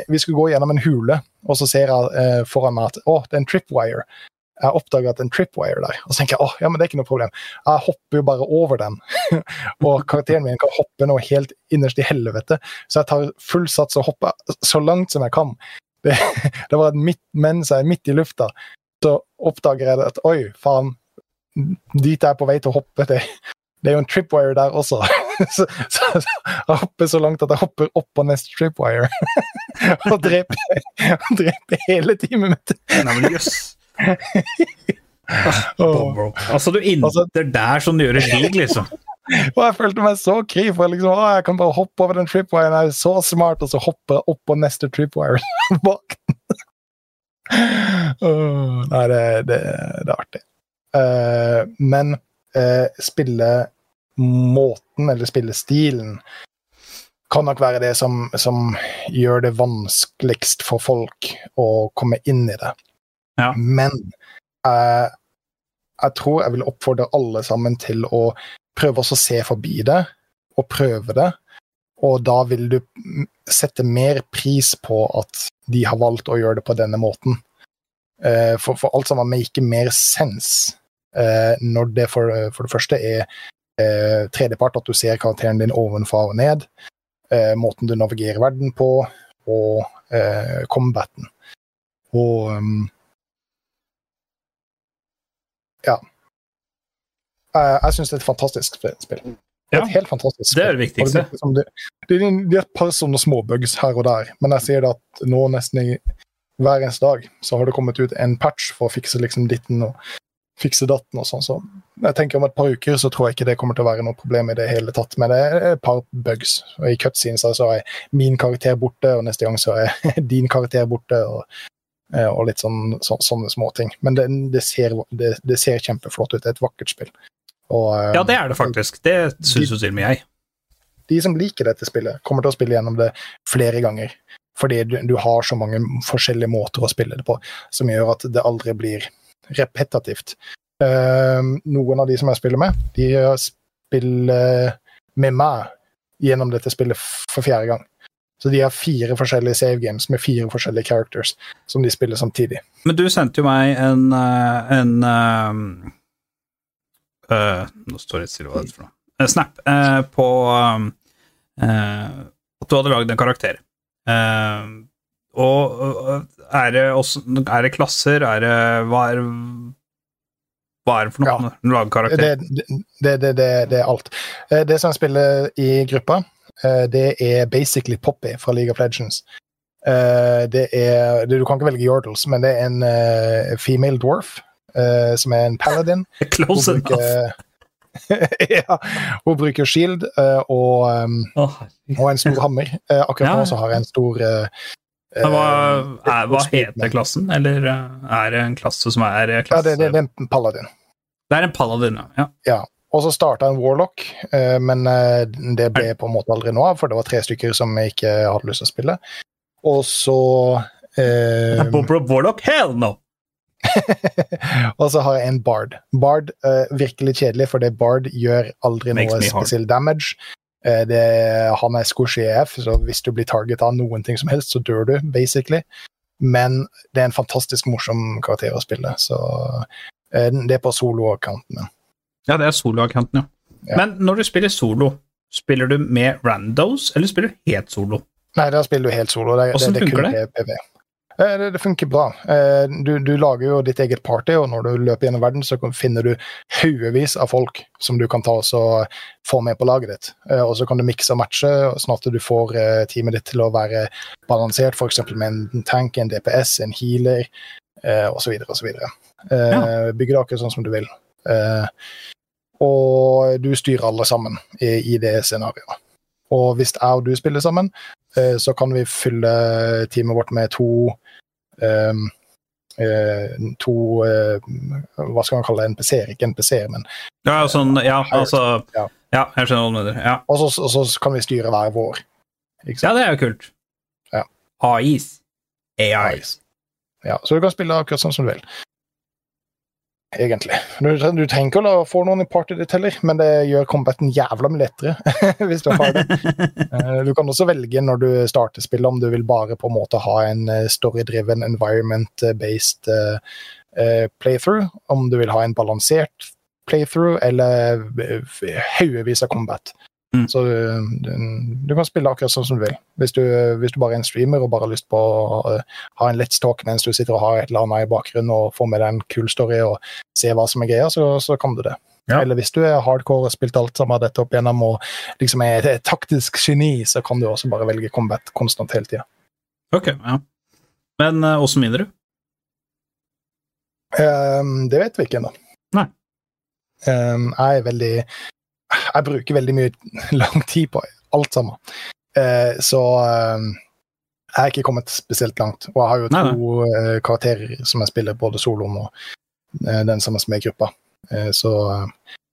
A: Vi, skulle gå gjennom en hule, og så ser jeg eh, foran meg at å, det er en tripwire. Jeg oppdager at en tripwire der, og så tenker jeg åh, ja, men det er ikke noe problem. Jeg hopper jo bare over den, og karakteren min kan hoppe nå helt innerst i helvete. Så jeg tar full sats og hopper så langt som jeg kan. Det, det var et midt, er midt i lufta, så oppdager jeg at oi, faen, dit jeg er på vei til å hoppe, det, det er jo en tripwire der også. så, så, så jeg hopper så langt at jeg hopper opp på neste tripwire. og dreper, dreper hele teamet mitt.
B: Nei, men jøss.
A: Og,
B: Altså, du
A: Altså-
B: der som du gjør i league, liksom.
A: og jeg følte meg så kry, for liksom, å, jeg kan bare hoppe over den tripwiren. Jeg er så smart, og så hopper jeg opp på neste tripwire bak den. oh, nei, det, det, det er artig. Uh, men uh, spillemåten, eller spillestilen, kan nok være det som, som gjør det vanskeligst for folk å komme inn i det.
B: Ja.
A: Men uh, jeg tror jeg vil oppfordre alle sammen til å prøve også å se forbi det, og prøve det. Og da vil du sette mer pris på at de har valgt å gjøre det på denne måten. Eh, for, for alt sammen maker mer sens eh, når det for, for det første er eh, tredjepart, at du ser karakteren din ovenfra og ned, måten du navigerer verden på, og eh, combaten. Og um, ja. Eh, jeg syns det er et fantastisk spill. Det er
B: Ja,
A: et helt fantastisk
B: det det
A: spill.
B: viktigste.
A: Det, er det, er, det er et par sånne små bugs her og der, men jeg sier det at nå nesten i hver eneste dag så har det kommet ut en patch for å fikse liksom ditten og fikse datten og sånn. Så jeg tenker om et par uker så tror jeg ikke det kommer til å være noe problem i det hele tatt. Men det er et par bugs. Og I cutscenes så er min karakter borte, og neste gang så er din karakter borte. og eh, og litt sånn, så, sånne småting. Men det, det, ser, det, det ser kjempeflott ut. Det er et vakkert spill. Og, eh,
B: Ja, det er det faktisk. Det syns jo til og med jeg.
A: de som liker dette spillet, kommer til å spille gjennom det flere ganger. Fordi du, du har så mange forskjellige måter å spille det på, som gjør at det aldri blir repetitivt. Uh, noen av de som jeg spiller med, de spiller med meg gjennom dette spillet for fjerde gang. Så de har fire forskjellige save games med fire forskjellige characters som de spiller samtidig.
B: Men du sendte jo meg en, eh, en Nå står stille hva det er for noe. En snap eh, på eh, at du hadde lagd en karakter. Eh, og er det, også, er det klasser? Er det Hva er, hva er det for noe?
A: Ja.
B: når du lager karakter?
A: Det, det, det, det, er alt. Eh, Det som jeg spiller i gruppa, eh, det er basically Poppy fra League of Legends. Eh, Det er, du kan ikke velge Yordles, men det er en eh, female dwarf eh, som er en paladin.
B: Close
A: Hun bruker, ja, hun bruker shield uh, og, um,
B: oh,
A: og en stor hammer. Eh, Akkurat
B: Ja.
A: nå så har jeg en stor
B: Men hva, er, hva heter klassen? Eller er det en klasse som er klasse?
A: Ja, det, det, det er en paladin.
B: Det er en paladin, ja. ja.
A: Og så starta en warlock, eh, men det ble på en måte aldri noe av, for det var tre stykker som ikke hadde lyst til å spille. Og så eh,
B: Bob Rob Warlock? Hell no!
A: Og så har jeg en bard. Bard uh, virkelig kjedelig, for det bard gjør aldri
B: Makes
A: noe spesiell damage. Uh, det, han er squishy EF, så hvis du blir target av noen ting som helst, så dør du, basically. Men det er en fantastisk morsom karakter å spille, så uh, det er på solo-accounten min.
B: Ja, det er soloaccounten, ja.
A: Ja.
B: Men når du spiller solo, spiller du med randos, eller spiller du helt solo?
A: Nei, da spiller du helt solo. Det,
B: Hvordan
A: det, det, er
B: funker
A: PV. Eh, Det, det funker bra. Eh, Du, du lager jo ditt eget party, og når du løper gjennom verden, så finner du haugevis av folk som du kan ta og få med på laget ditt. Eh, Og så kan du mikse og matche, sånn at du får teamet ditt til å være balansert, f.eks. med en tank, en DPS, en healer osv. osv.
B: Ja.
A: Bygge det akkurat sånn som du vil. Og du styrer alle sammen i, i det scenarioet. Og hvis jeg og du spiller sammen, så kan vi fylle teamet vårt med to To eh, Hva skal man kalle det? NPC-er, ikke NPC-er, men
B: Ja, sånn, ja, altså
A: Ja.
B: Ja, jeg skjønner hva du mener. Ja.
A: Og så, og så kan vi styre hver vår.
B: Ja, det er jo kult.
A: Ja.
B: AIs. AIs.
A: Ja, så du kan spille akkurat sånn som du vil. Egentlig. Du, du trenger ikke å få noen i partyet ditt heller, men det gjør combaten jævla mye lettere. hvis du har det. Eh, Du kan også velge når du starter spillet om du vil bare på en måte ha en eh, story-driven, environment-based eh, playthrough. Om du vil ha en balansert playthrough eller haugevis av combat.
B: Mm.
A: Så du, du, du kan spille akkurat sånn som du vil. Hvis du, hvis du bare er en streamer og bare har lyst på å uh, ha en let's talk mens du sitter og har et eller annet i bakgrunnen og får med deg en kul story og se hva som er greia, så, så kan du det.
B: Ja.
A: Eller hvis du er hardcore og spilt alt sammen dette opp igjennom og liksom er et taktisk geni, så kan du også bare velge combat konstant hele tida.
B: Ok, ja. Men uh, åssen vinner du?
A: Um, det vet vi ikke ennå.
B: Nei.
A: Um, jeg er veldig Jeg bruker veldig mye lang tid på alt sammen. Eh, så eh, jeg er ikke kommet spesielt langt. Og jeg har jo
B: Nei,
A: to eh, karakterer som jeg spiller, både soloen og eh, den sammen med gruppa. Eh, så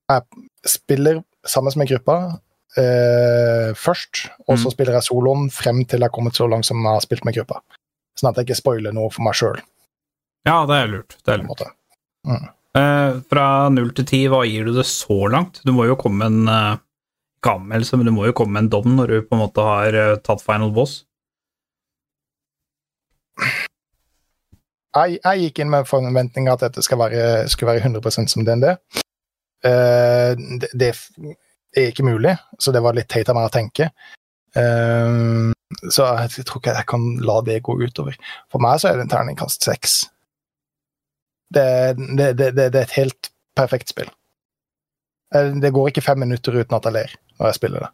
A: jeg spiller sammen med gruppa eh, først, og så
B: Mm.
A: spiller jeg soloen frem til jeg har kommet så langt som jeg har spilt med gruppa. Sånn at jeg ikke spoiler noe for meg sjøl.
B: Ja, det er lurt. Det er lurt. Eh, fra null til ti, hva gir du det så langt? Du må jo komme med en uh, Ikke anmeldelse, men du må jo komme med en dom når du på en måte har eh, tatt final boss.
A: jeg, jeg gikk inn med forventninger at dette være, skulle være 100% som DND. Uh, det, det er ikke mulig, så det var litt teit av meg å tenke. Uh, så jeg tror ikke jeg kan la det gå utover. For meg så er det en terningkast seks. Det, det, det, det, er et helt perfekt spill. Eh, Det går ikke fem minutter uten at jeg ler når jeg spiller det.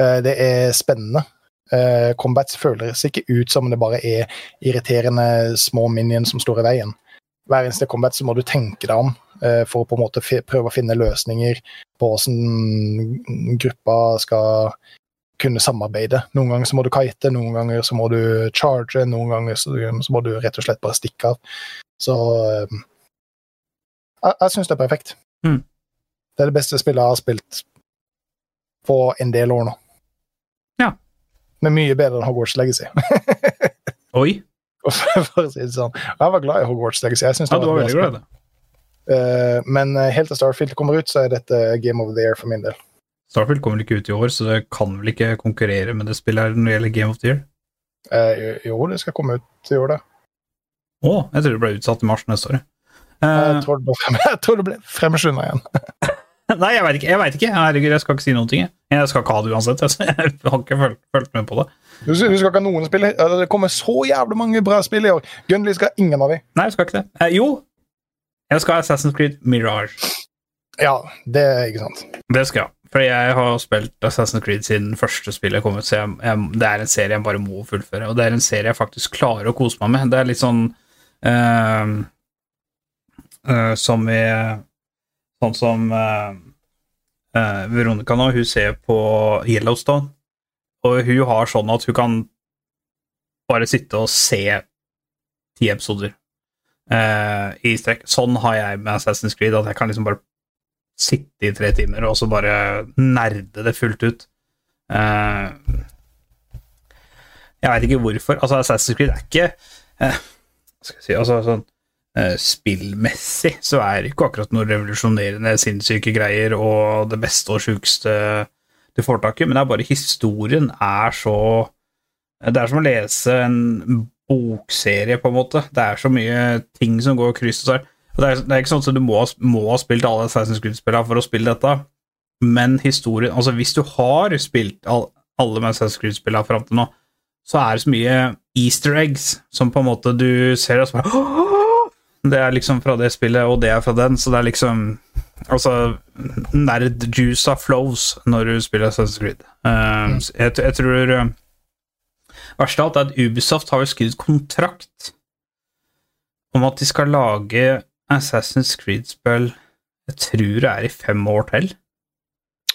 A: Eh, Det er spennende. Eh, Combats føles ikke ut som det bare er irriterende små minions som står i veien. Hver eneste combat så må du tenke deg om for å på en måte prøve å finne løsninger på hvordan gruppa skal kunne samarbeide. Noen ganger så må du kite, noen ganger så må du charge, noen ganger så, så må du rett og slett bare stikke av. Så eh, jeg, jeg syns det er perfekt.
B: Mm.
A: Det er det beste spillet jeg har spilt på en del år nå.
B: Ja.
A: Men mye bedre enn Hogwarts Legacy.
B: Oi!
A: for å si det sånn. Jeg var glad i Hogwarts Legacy. Jeg synes det
B: Ja, du var veldig glad i det.
A: Eh, men eh, helt til Starfield kommer ut, så er dette Game of the Year for min del.
B: Starfield kommer ikke ut i år, så det kan vel ikke konkurrere med det spillet her når det gjelder Game of the Year?
A: Eh, jo, det skal komme ut i år, det.
B: Å, jeg tror det ble utsatt i mars neste år. Eh,
A: Jeg tror frem, jeg tror det ble fremskynda igjen.
B: nei, jeg veit ikke. Jeg vet ikke. Herregud, jeg skal ikke si noen ting. jeg. Jeg skal ikke ha det uansett. Jeg, jeg har ikke fulgt, fulgt med på det.
A: Du, skal ikke ha noen spill. Eh, Det kommer så jævlig mange bra spill i år. Gunley skal ha ingen av dem.
B: Nei, jeg skal ikke det. Eh, jo, jeg skal ha Assassin's Creed Mirage.
A: Ja, det er ikke sant.
B: Det skal jeg ha. For jeg har spilt Assassin's Creed siden første spillet kom ut, så jeg, jeg, det er en serie jeg bare må fullføre. Og det er en serie jeg faktisk klarer å kose meg med. Det er litt sånn uh, uh, som i Sånn som uh, Veronica nå, hun ser på Yellowstone, og hun har sånn at hun kan bare sitte og se ti episoder i strekk. Sånn har jeg med Assassin's Creed, at jeg kan liksom bare sitte i tre timer og så bare nerde det fullt ut. Uh, jeg veit ikke hvorfor. Altså, Assassin's Creed er ikke uh, skal jeg si altså, sånn, eh, Spillmessig så er det ikke akkurat noe revolusjonerende, sinnssyke greier og det beste og sjukeste du får tak i, men det er bare historien er så Det er som å lese en bokserie, på en måte. Det er så mye ting som går kryss og tvers. Og Det er, det er ikke sånn at du må, må ha spilt alle Assassin's Creed-spillene for å spille dette, men historien Altså, hvis du har spilt all, alle Assassin's Creed-spillene fram til nå, så er det så mye easter eggs som på en måte du ser og så bare Det er liksom fra det spillet, og det er fra den, så det er liksom Altså, nerd-juica flows når du spiller Assassin's Creed. Uh, jeg, jeg tror uh, Verst av alt er at Ubisoft har jo skrevet kontrakt om at de skal lage Assassin's Creed-spill Jeg tror det er i fem år til.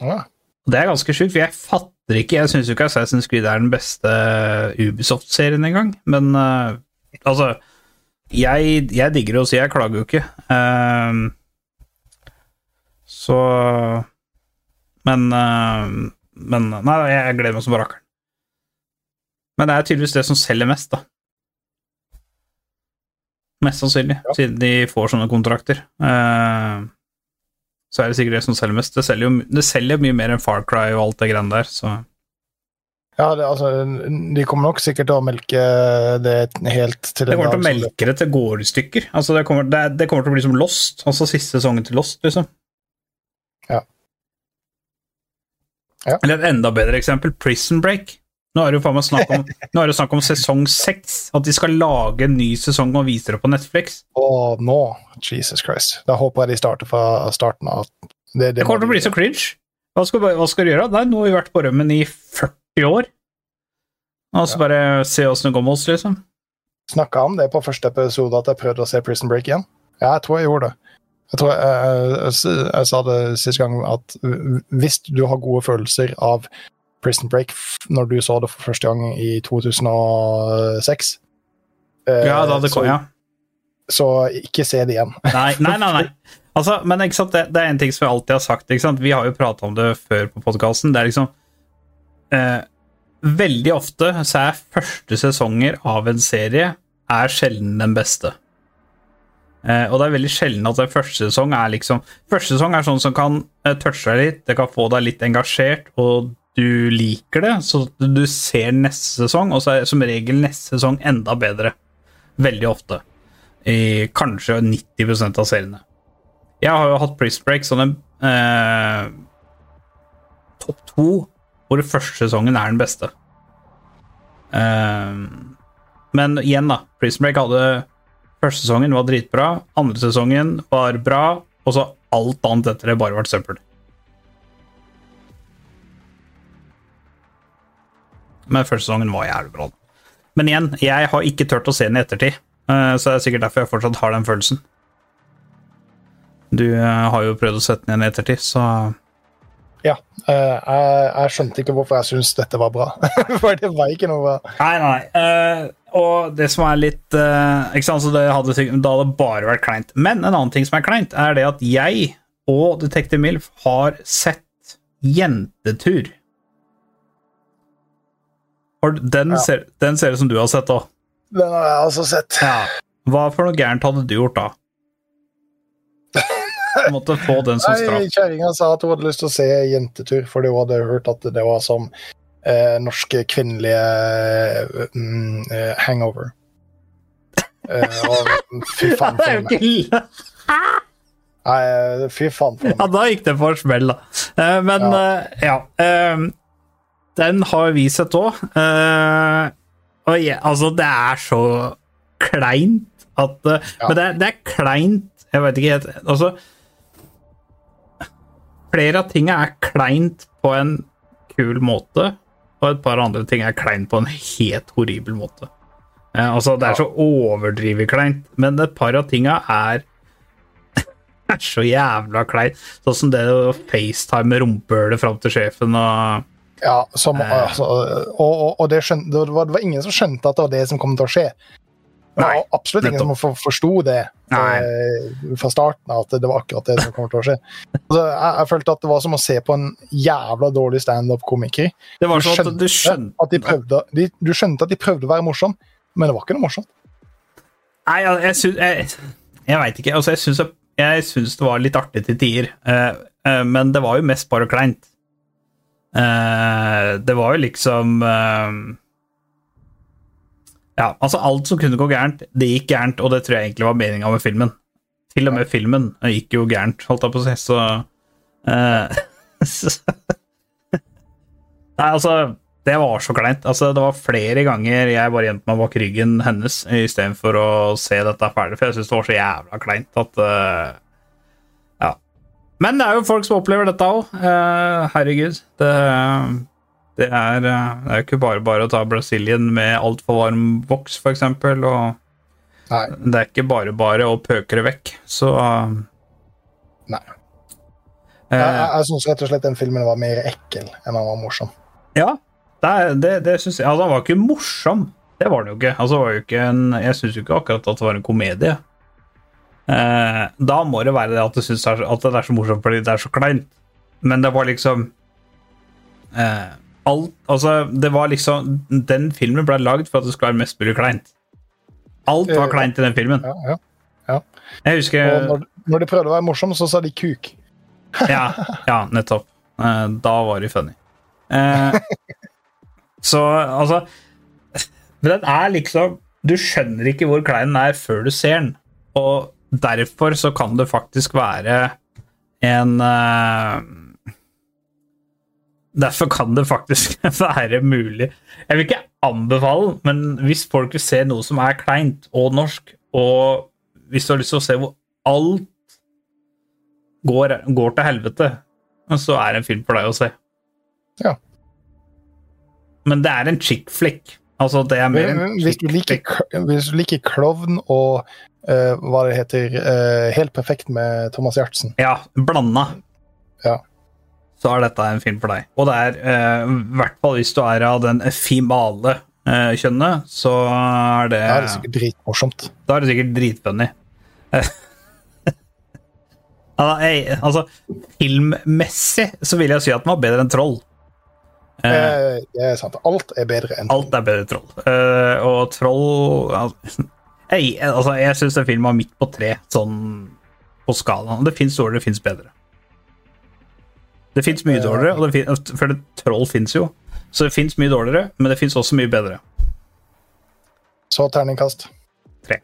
A: Ja.
B: Og Det er ganske sjukt, for jeg fatter ikke Jeg syns jo ikke Assassin's Creed er den beste Ubisoft-serien engang, men uh, altså jeg, jeg digger det å si, jeg klager jo ikke. Uh, så Men uh, Men Nei, jeg gleder meg som bare rakkeren. Men det er tydeligvis det som selger mest, da. Mest sannsynlig,
A: Ja.
B: siden de får sånne kontrakter. Uh, så er det sikkert det som selger mest. Det selger jo det selger mye mer enn Far Cry og alt det greiene der, så
A: Ja, det, altså, de kommer nok sikkert til å melke det helt til
B: Det kommer til å melke det til gårdstykker. Altså, det, kommer, det, det kommer til å bli som Lost, altså siste sesongen til Lost, liksom.
A: Ja. Ja.
B: Eller et enda bedre eksempel, Prison Break. Nå er det jo faen meg snakk om, nå er det snakk om sesong seks. At de skal lage en ny sesong og vise det på Netflix.
A: Og nå, Jesus Christ. Da håper jeg de starter fra starten av. Det,
B: Det kommer til å bli så cringe. Hva skal, hva skal du gjøre? Nei, nå har vi vært på rømmen i 40 år. Og så
A: Ja.
B: bare se åssen det går med oss, liksom.
A: Snakka om det på første episode at jeg prøvde å se Prison Break igjen. Ja, jeg tror jeg gjorde det. Jeg tror jeg, jeg, jeg, jeg sa det sist gang at hvis du har gode følelser av Prison Break når du så det for første gang i 2006 eh,
B: Ja, da det kom,
A: så,
B: ja.
A: så ikke se det igjen.
B: Nei, nei, nei. nei. Altså, men ikke sant, det, det er en ting som jeg alltid har sagt. Ikke sant? Vi har jo prata om det før på podkasten. Det er liksom eh, Veldig ofte så er første sesonger av en serie er sjelden den beste. Eh, og det er veldig sjelden at første sesong er liksom Første sesong er sånn som kan eh, touche deg litt, det kan få deg litt engasjert, og du liker det, så du ser neste sesong, og så er som regel neste sesong enda bedre. Veldig ofte. I kanskje 90% av seriene. Jeg har jo hatt Prison Break som en eh, topp to, hvor første sesongen er den beste. Eh, men igjen, da. Prison Break hadde Første sesongen var dritbra, andre sesongen var bra, og så alt annet etter det bare vært søppel. Men første sesongen var jævlig bra. Men igjen, jeg har ikke turt å se den i ettertid, eh, så det er sikkert derfor jeg fortsatt har den følelsen. Du eh, har jo prøvd å sette den igjen i ettertid, så
A: Ja. Uh, jeg, jeg skjønte ikke hvorfor jeg syntes dette var bra. For det var ikke noe bra.
B: Nei, nei. Uh, og det som er litt uh, Ikke sant, så det hadde, Da hadde det bare vært kleint. Men en annen ting som er kleint, er det at jeg og Detective Milf har sett Jentetur. Den,
A: Ja.
B: ser, den ser ut som du har sett òg.
A: Den har jeg også sett.
B: Ja. Hva for noe gærent hadde du gjort da? Du måtte få den som straff.
A: Kjerringa sa at hun hadde lyst til å se Jentetur, fordi hun hadde hørt at det var som eh, norske kvinnelige mm, eh, hangover. Eh, og fy faen for meg. Nei, fy faen for meg.
B: Ja, da gikk det for smell, da. Eh, men
A: Ja.
B: eh, ja. Eh, den har vi sett òg. og ja, altså, det er så kleint at uh,
A: Ja.
B: Men det er, det er kleint Jeg vet ikke helt Altså Flere av tingene er kleint på en kul måte, og et par andre ting er kleint på en helt horribel måte. Uh, altså, det er så overdrivet kleint, men et par av tinga er er så jævla kleint. Sånn som det å facetime rumpehullet fram til sjefen og
A: Ja, som,
B: Eh.
A: altså, og og, og det, skjønte, det, var, det var ingen som skjønte at det var det som kom til å skje. Det var
B: Nei,
A: absolutt ingen som for, forsto det eh, fra starten av, at det var akkurat det som kom til å skje. Altså, jeg, jeg følte at det var som å se på en jævla dårlig standup-komiker. Du
B: sånn at du skjønte
A: at de prøvde, de, du skjønte at de prøvde å være morsom, men det var ikke noe morsomt.
B: Nei, jeg, jeg syns Jeg, jeg veit ikke. Altså, jeg syns, det var litt artig til tider, Uh, uh, men det var jo mest bare kleint. Eh, det var jo liksom uh, Ja, altså, alt som kunne gå gærent, det gikk gærent, og det tror jeg egentlig var meninga med filmen. Til og med filmen gikk jo gærent, holdt jeg på å si, så eh, Nei, altså det var så kleint. Altså, det var flere ganger jeg bare gjemte meg bak ryggen hennes istedenfor å se dette ferdig, for jeg syntes det var så jævla kleint at Ja. Men det er jo folk som opplever dette òg. herregud. Det, det, er, eh, det er jo ikke bare bare å ta Brasilien med altfor varm voks, eksempel, og
A: Nei.
B: det er ikke bare bare å pøke det vekk, så eh,
A: Nei.
B: eh,
A: Jeg, jeg, jeg syns rett og slett den filmen var mer ekkel enn han var morsom.
B: Ja, det, det, det syns jeg. Altså, han var ikke morsom. Det var den jo ikke. Altså, jo ikke en, jeg syns jo ikke akkurat at det var en komedie. Eh, da må det være det at, du synes det det er så morsomt fordi det er så kleint. Men det var liksom eh, Alt Altså, det var liksom Den filmen ble lagd for at det skulle være mest mulig kleint. Alt var kleint i den filmen.
A: Ja, ja.
B: Jeg husker
A: Og når, når de prøvde å være morsom, så sa de kuk.
B: ja, ja, nettopp. Eh, da var de funny. Eh, så altså Men den er liksom Du skjønner ikke hvor klein den er før du ser den, og derfor så kan det faktisk være en eh, Derfor kan det faktisk være mulig. Jeg vil ikke anbefale, men hvis folk vil se noe som er kleint og norsk, og hvis du har lyst til å se hvor alt går, går til helvete, så er det en film for deg å se.
A: Ja.
B: Men det er en chick flick. Altså, det er mer en
A: Hvis du
B: chick
A: liker, hvis du liker klovn og eh, hva det heter uh, Helt perfekt med Thomas Giertsen.
B: Ja, blanda.
A: Ja.
B: Så er dette en film for deg. Og det er, i uh, hvert fall hvis du er av den fimale uh, kjønnet, så er det,
A: Da er det sikkert dritmorsomt.
B: Da er det sikkert dritfunny. Altså, filmmessig så vil jeg si at den var bedre enn Troll. Eh,
A: Eh, det er sant. Alt er bedre enn
B: alt er bedre enn Troll. Eh, og Troll altså, Jeg, altså, jeg syns den filmen var midt på tre, sånn på skalaen. Det fins dårligere, det fins bedre. Det fins mye dårligere, og det finnes, for det, Troll fins jo. Så det fins mye dårligere, men det fins også mye bedre.
A: Så terningkast.
B: Tre.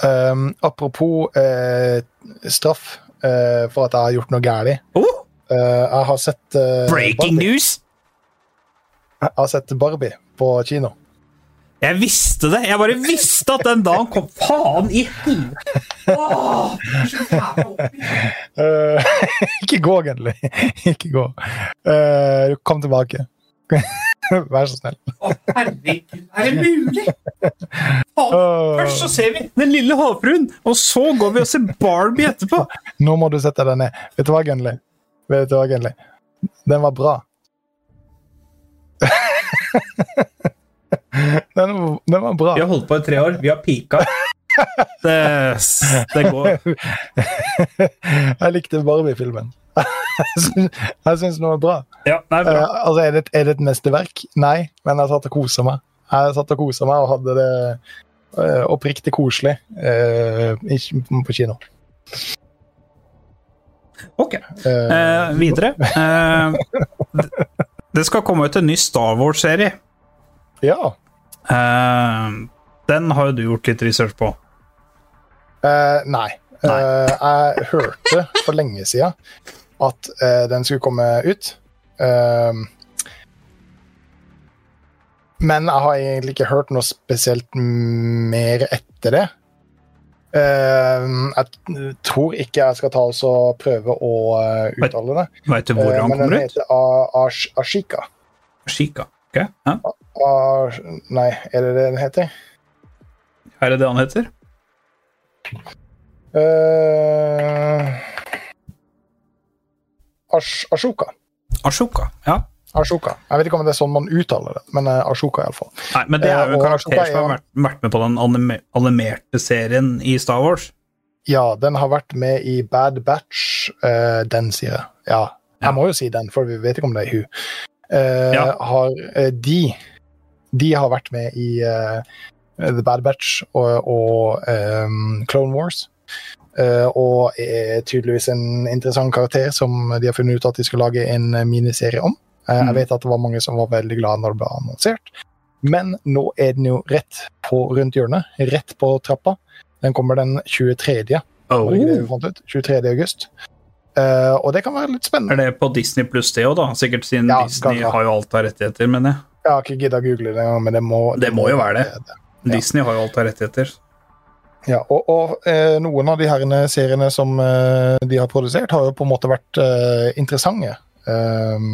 A: Um, apropos uh, straff uh, for at jeg har gjort noe galt.
B: Oh,
A: Uh, jeg har sett
B: breaking
A: Barbie.
B: news!
A: Jeg har sett Barbie på kino.
B: Jeg visste det! Jeg bare visste at den dagen kom. Faen i helvete! Oh.
A: Eh, ikke gå, Gunley. ikke gå. Uh, kom tilbake. Vær så snill.
B: Å, herregud, er det mulig?
A: Oh,
B: Først så ser vi Den lille havfruen, og så går vi og ser Barbie etterpå.
A: nå må du sette deg ned. Vet du hva, Gunley? Vet du hva, Gunley? Den var bra. den, den var bra.
B: Vi har holdt på i tre år. Vi har pika. Det, det går
A: Jeg likte Barbie-filmen. jeg syns den var bra.
B: Ja, nei, bra.
A: Eh, altså, er det, er det et mesterverk? Nei, men jeg satt og kosa meg. Jeg satt og kosa meg og hadde det eh, oppriktig koselig eh, på kino.
B: Ok.
A: Eh,
B: videre. Eh, det- det skal komme ut en ny Star Wars-serie.
A: Ja.
B: Uh, den har jo du gjort litt research på.
A: Uh, nei. Uh, jeg hørte for lenge siden at den skulle komme ut. Men jeg har egentlig ikke hørt noe spesielt mer etter det. Jeg tror ikke jeg skal ta oss og prøve å uttale det.
B: Veit du hvor han
A: men
B: kommer ut?
A: heter den heter Ashika.
B: Ashika, Ok, ja.
A: Nei, er det det den heter?
B: Er det det han heter?
A: Uh, Ash, Ashoka.
B: Ashoka. Ja.
A: Ashoka. Jeg vet ikke om det er sånn man uttaler det, men uh, Ashoka iallfall.
B: Nei, men det er jo en
A: Eh,
B: karakter
A: Ashoka er
B: som har vært, med på den animerte serien i Star Wars.
A: Ja, den har vært med i Bad Batch. Uh, den, sier jeg. Ja, jeg
B: Ja.
A: må jo si den, for vi vet ikke om det er hun. Uh,
B: Ja.
A: Har eh, de De har vært med i eh, The Bad Batch og, og um, Clone Wars. Uh, og er tydeligvis en interessant karakter som de har funnet ut at de skal lage en miniserie om. Uh,
B: Mm.
A: Jeg vet at det var mange som var veldig glad når det ble annonsert. Men nå er den jo rett på rundt hjørnet. Rett på trappa. Den kommer den 23.
B: Oh.
A: Det det fant ut? 23. august. Uh, og det kan være litt spennende.
B: Er det på Disney pluss det òg, da? Sikkert siden
A: Ja,
B: Disney har jo alt av rettigheter, mener jeg.
A: Jeg har ikke gidda å google det engang, men det må,
B: Det må jo være det.
A: Ja.
B: Disney har jo alt av rettigheter.
A: Ja, og, og eh, noen av de her seriene som eh, de har produsert, har jo på en måte vært eh, interessante, eh,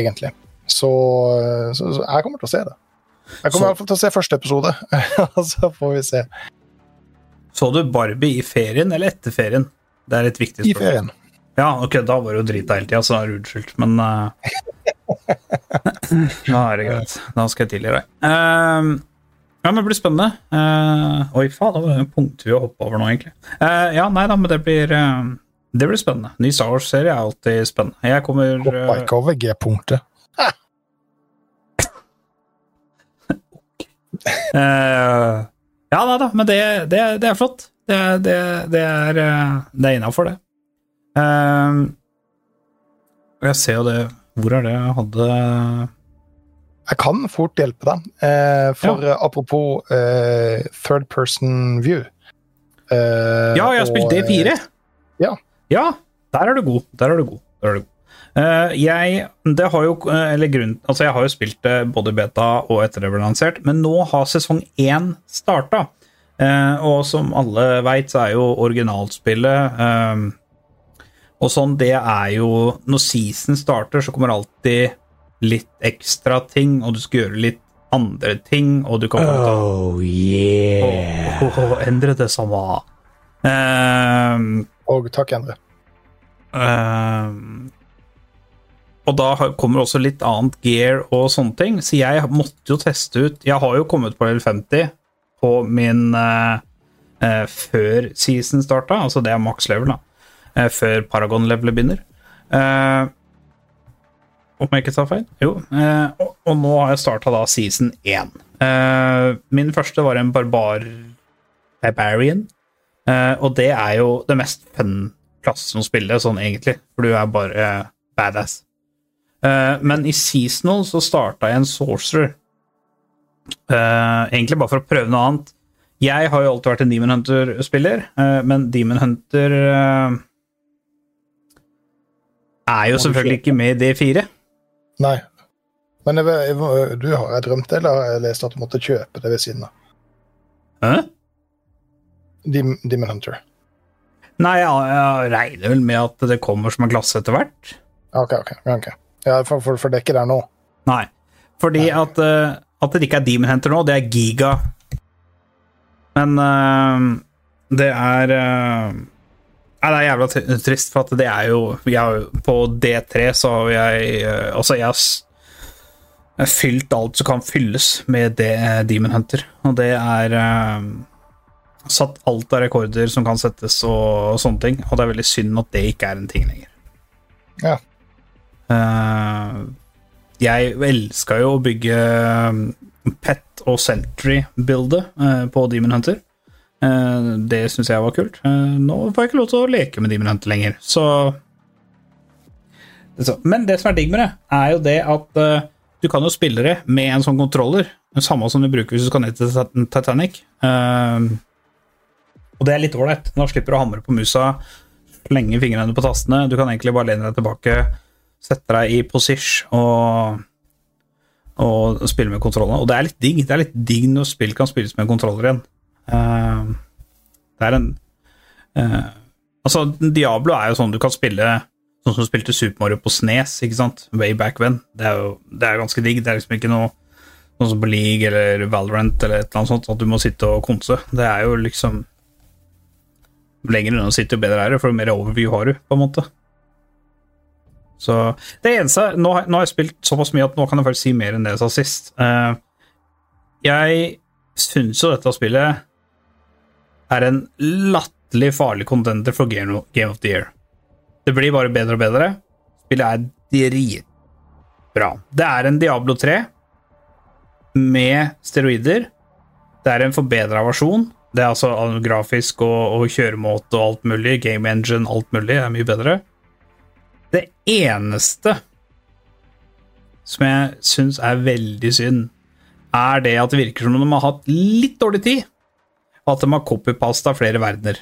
A: egentlig. Så, eh, så, så jeg kommer til å se det. Jeg kommer
B: Så-
A: i hvert fall til å se første episode, så får vi se.
B: Så du Barbie i ferien eller etter ferien? Det er et viktig spørsmål.
A: I ferien.
B: Ja, ok, da var det jo drita hele tida, så er det unnskyldt, men eh, Da er det greit. Da skal jeg tilgi deg. Uh, ja, men det blir spennende. Uh, oi, faen, det var en punkt vi har hoppa over nå, egentlig. Uh, ja, nei da, men det blir eh, Det blir spennende. Ny Star Wars-serie er alltid spennende. Jeg kommer
A: Hoppa
B: eh,
A: ikke over G-punktet.
B: uh, ja nei da, men det, det, det er flott. Det, det, det er, eh, det er innafor, det. Uh, jeg ser jo det Hvor er det jeg hadde
A: Jeg kan fort hjelpe deg, eh, for ja. apropos eh, third person view. Eh,
B: Ja, jeg har spilt D4!
A: ja.
B: Ja, der er du god. Der er du god. Der er du god. Uh, jeg det har jo eh, Eller grunn Altså, jeg har jo spilt det både beta og etter det ble lansert, men nå har sesong én starta. Uh, og som alle veit, så er jo originalspillet eh, Og sånn, det er jo Når season starter, så kommer alltid litt ekstra ting, og du skal gjøre litt andre ting, og du kan
D: Oh yeah.
B: Åh, åh, endre det samme. Uh,
A: Og takk, Endre.
B: Uh, og da kommer også litt annet gear og sånne ting, så jeg måtte jo teste ut Jeg har jo kommet på level 50 på min uh, eh, før season starta, altså det er maks level, da. Eh, før Paragon-levelet begynner. Eh, om jeg ikke tar feil? Jo. Eh, og, og nå har jeg starta da season 1. Eh, min første var en barbar Barbarian. Og det er jo det mest fun plassen å spille, sånn egentlig, for du er bare badass. Eh, men i seasonal så starta jeg en sorcerer. Eh, egentlig bare for å prøve noe annet. Jeg har jo alltid vært en Demon Hunter-spiller, eh, men Demon Hunter er jo selvfølgelig ikke med i D4.
A: Nei. Men jeg, jeg, du har jeg drømt det, eller har jeg lest at du måtte kjøpe det ved siden av?
B: Hæ?
A: Demon, Demon Hunter.
B: Nei, jeg, jeg regner vel med at det kommer som en klasse etter hvert.
A: Ok, ok. okay. Ja, for, for, for det er ikke der nå.
B: Nei. Fordi at, eh, at det ikke er Demon Hunter nå, det er Giga. Men uh, det er eh, Nei, det er jævla trist, for at det er jo jeg På D3 så har jeg eh, Altså, jeg har fylt alt som kan fylles med det, Demon Hunter, og det er eh, Satt alt av rekorder som kan settes og, og sånne ting, og det er veldig synd at det ikke er en ting lenger.
A: Ja.
B: Eh, jeg elska jo å bygge um, Pet og Sentry-bildet eh, på Demon Hunter. Eh, det syns jeg var kult. Eh, nå får jeg ikke lov til å leke med Demon Hunter lenger, så Men det som er digg med det, er jo det at eh, du kan jo spille det med en sånn kontroller, Den samme som du bruker hvis du skal ned til Titanic. Og det er litt ålreit. Da slipper du å hamre på musa, slenge fingrene på tastene. Du kan egentlig bare lene deg tilbake, sette deg i posish og, og spille med kontrollene. Og det er litt digg. Det er litt digg når spill kan spilles med kontroller igjen. Eh, det er en eh, Altså, Diablo er jo sånn du kan spille sånn som du spilte Super Mario på Snes, ikke sant? Way back when. Det er jo det er ganske digg. Det er liksom ikke noe sånn som på League eller Valorant eller et eller annet sånt, at du må sitte og konse. Det er jo liksom Lenger unna sitter jo bedre er det, for mer overview har du, på en måte. Så det eneste Nå, nå har jeg spilt såpass mye at nå kan jeg faktisk si mer enn det jeg sa sist. Uh, jeg syns jo dette spillet er en latterlig farlig contender for Game of the Year. Det blir bare bedre og bedre. Spillet er dritbra. Det er en Diablo 3 med steroider. Det er en forbedra versjon. Det er altså grafisk og, og kjøremåte og alt mulig. Game engine, alt mulig er mye bedre. Det eneste som jeg syns er veldig synd, er det at det virker som om de har hatt litt dårlig tid, og at de har copypasta flere verdener.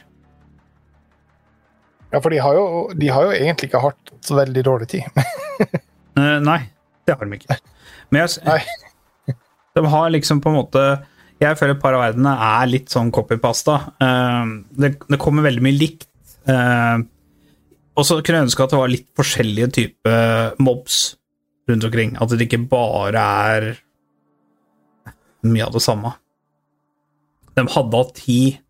A: Ja, for de har, jo, de har jo egentlig ikke hatt så veldig dårlig tid.
B: Eh, nei, det har de ikke. Men jeg, de har liksom på en måte Jeg føler et par av verdenene er litt sånn copypasta. Eh, det, det kommer veldig mye likt. Eh, og så kunne jeg ønske at det var litt forskjellige typer mobs rundt omkring. At det ikke bare er mye av det samme. De hadde hatt tid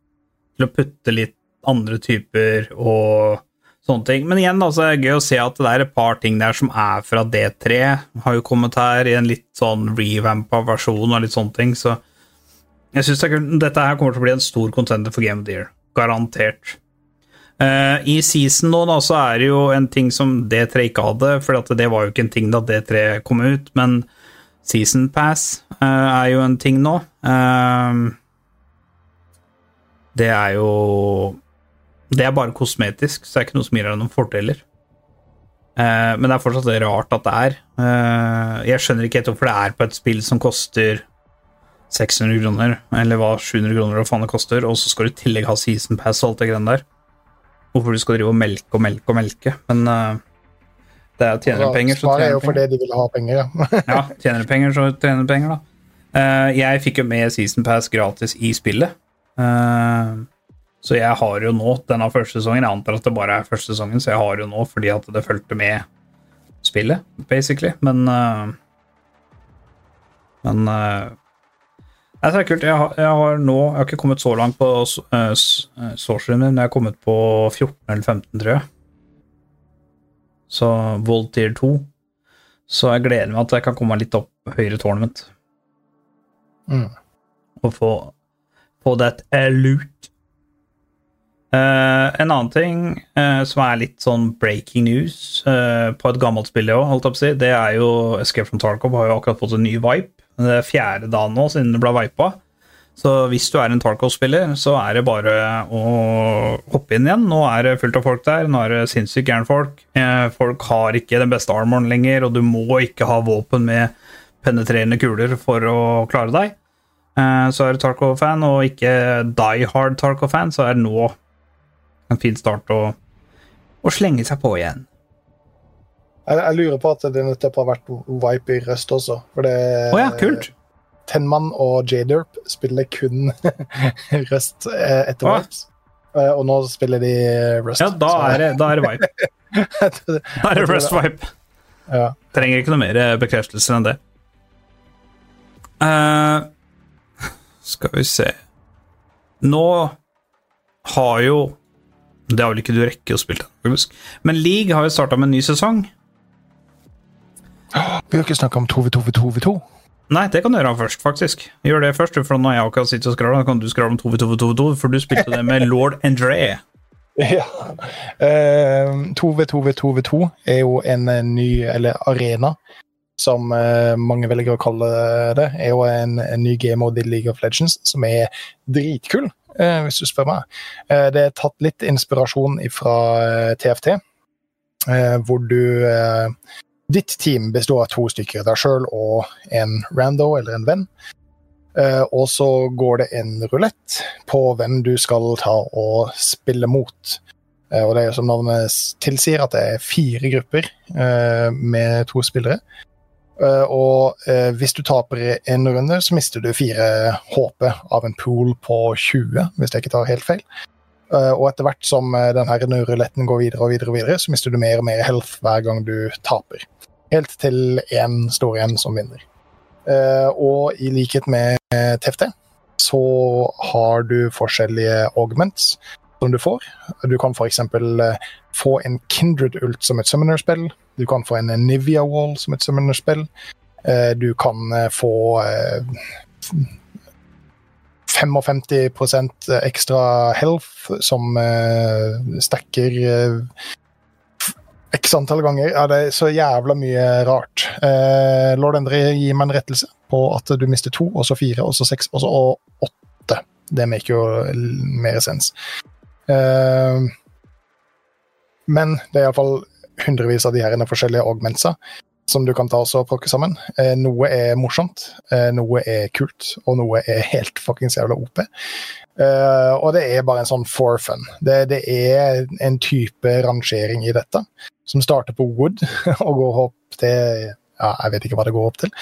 B: til å putte litt andre typer og sånne ting. Men igjen, altså, det er gøy å se at det er et par ting der som er fra D3. Har jo kommet her i en litt sånn revampa versjon og litt sånne ting, så jeg er. Dette her kommer til å bli en stor contender for Game of the Year. Garantert. Uh, I season nå da, så er det jo en ting som D3 ikke hadde, for det var jo ikke en ting da D3 kom ut, men Season Pass uh, er jo en ting nå. Eh, det er jo Det er bare kosmetisk, så det er ikke noe som gir deg noen fordeler. Eh, men det er fortsatt rart at det er. Eh, jeg skjønner ikke helt hvorfor det er på et spill som koster 600 kroner, eller hva 700 kroner, hva faen det koster, og så skal du i tillegg ha season pass og alt det greiene der. Hvorfor du skal drive og melke og melke og melke. Men eh, Det er tjener penger, så
A: Svaret er jo
B: tjener penger.
A: fordi de vil ha penger, ja.
B: Ja, tjener du penger, så tjener du penger, da. Eh, jeg fikk jo med Season Pass gratis i spillet. Eh, så jeg har jo nå denne første sesongen. Jeg antar at det bare er første sesongen, så jeg har jo nå fordi at det fulgte med spillet, basically. Men eh, Men eh, Nei, det er kult. Jeg har, jeg har nå Jeg har ikke kommet så langt på uh, sorceryen min, men jeg har kommet på 14 eller 15, tror jeg. Så Voltier 2. Så jeg gleder meg at jeg kan komme meg litt opp høyere tournament.
A: Mm.
B: Og få, få det er loot. Uh, en annen ting uh, som er litt sånn breaking news uh, på et gammelt spill, også, på si, det er jo Escape from Tarkov har jo akkurat fått en ny vipe. Det er fjerde dagen nå siden det ble vipa. Så hvis du er en Tarkov-spiller, så er det bare å hoppe inn igjen. Nå er det fullt av folk der. Nå er det sinnssykt gærne folk. Folk har ikke den beste armoren lenger, og du må ikke ha våpen med penetrerende kuler for å klare deg. Eh, så er du Tarkov-fan, og ikke die hard Tarkov-fan, så er det nå en fin start å, å slenge seg på igjen.
A: Jeg, jeg lurer på at det nettopp har vært Vipe i Røst også. For det
B: oh ja, kult.
A: Tenman og J-Derp spiller kun Røst eh, etter
B: Å.
A: Vipes. Eh, Og nå spiller de Rust.
B: Ja, da er det, da er det
A: Vipe.
B: Da er det Rust Vipe.
A: ja.
B: Trenger ikke noe mer bekreftelser enn det. Eh, skal vi se Nå har jo Det har vel ikke du rekke å spille, faktisk. Men League har jo starta med en ny sesong.
A: Vi har ikke snakka om 2v2v2v2.
B: Nei, det kan du gjøre først, faktisk. Gjør det først, for når jeg akkurat sitter og skravler, kan du skravle om 2v2v2v2, for du spilte det med lord André.
A: Ja. Uh, 2v2v2v2 er jo en eh, ny, eller arena, som eh, mange velger å kalle det. Er jo en, en ny game-mode i League of Legends som er dritkul, eh, hvis du spør meg. Eh, det er tatt litt inspirasjon fra TFT, hvor du Ditt team består av to stykker, deg sjøl og en rando eller en venn. Og så går det en rulett på hvem du skal ta og spille mot. Og det er jo som navnet tilsier, at det er fire grupper med to spillere. Eh, og eh, hvis du taper en runde, så mister du fire HP av en pool på 20, hvis jeg ikke tar helt feil. Eh, og etter hvert som denne den ruletten går videre og videre, og videre, så mister du mer og mer health hver gang du taper. Helt til én står igjen som vinner. Og i likhet med TFT, så har du forskjellige augments som du får. Du kan f.eks. Få en Kindred Ult som et summoner-spill. Du kan få en Nivea Wall som et summoner-spill. Eh, du kan eh, få eh, 55% ekstra health som eh, stacker eh, x antall ganger. Ja, det er så jævla mye rart. Eh, Lord Endre gir meg en rettelse på at du mister to, og så fire, og så seks, og så og åtte. Det maker jo mer sens. Eh, men det er iallfall hundrevis av de her forskjellige augmentsa som du kan ta og plukke sammen. Eh, noe er morsomt, eh, noe er kult, og noe er helt fuckings jævla OP. Eh, og det er bare en sånn for fun. Det, det er en type rangering i dette som starter på Wood og går opp til ja, Jeg vet ikke hva det går opp til,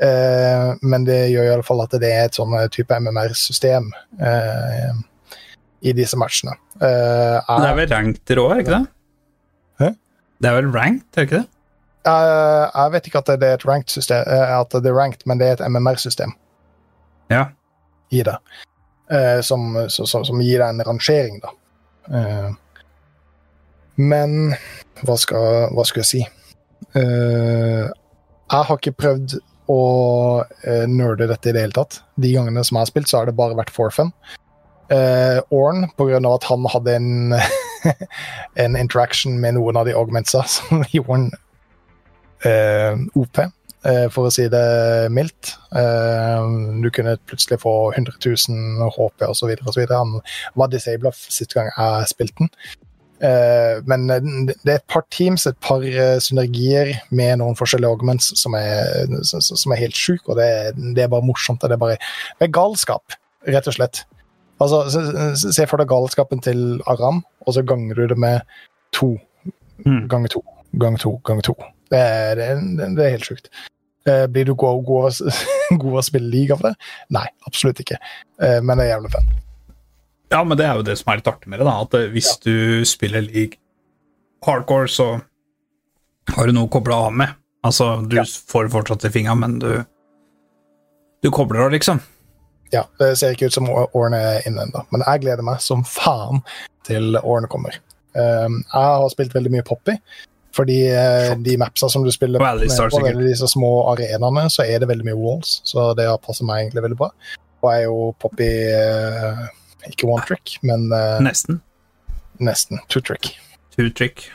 A: eh, men det gjør i alle fall at det er et sånn type MMR-system eh, i disse matchene. Eh,
B: Det er vel ranked er ikke det? Det er vel ranked, er det ikke det?
A: Uh, jeg vet ikke at det er et ranked system, eh, at det er ranked, men det er et MMR-system
B: Ja.
A: i det. Uh, som, så, så, som gir deg en rangering, da. Uh, men hva skal, hva skal jeg si? Jeg har ikke prøvd å nerde dette i det hele tatt. De gangene som jeg har spilt, så har det bare vært for fun. Uh, Orn, på grunn av at han hadde en, en interaction med noen av de augmentsa som gjorde en eh, OP, eh, for å si det mildt. Eh, du kunne plutselig få 100 000 HP osv. Han var disabla siste gang jeg spilte den. Eh, men eh, det er et par teams, et par eh, synergier med noen forskjellige augments som er, som er helt sjuke, og det, er- det er bare morsomt. Det er bare det er galskap, rett og slett. Altså, se- Se for deg galskapen til Aram, og så ganger du det med to
B: Mm.
A: ganger to. gang to, gang to. Det er, det er, det er helt sjukt. Eh, blir du god, god, god å spille league av det? Nei, absolutt ikke. Eh, men det er jævlig fun.
B: Ja, men det er jo det som er litt artig med det, da. At Hvis hvis du spiller league hardcore, så har du noe å koble av med. Altså, du
A: Ja.
B: får fortsatt i fingra, men du Du kobler av, liksom.
A: Ja, Det ser ikke ut som årene er inne ennå, men jeg gleder meg som faen til årene kommer. Um, jeg har spilt veldig mye Poppy, fordi uh, de mapsa som du spiller
B: Og Alistar,
A: på veldig disse små arenaene, så er det veldig mye walls, så det har passet meg egentlig veldig bra. Og jeg er jo Poppy uh, ikke one trick, men uh,
B: Nesten.
A: nesten two trick.
B: Two trick.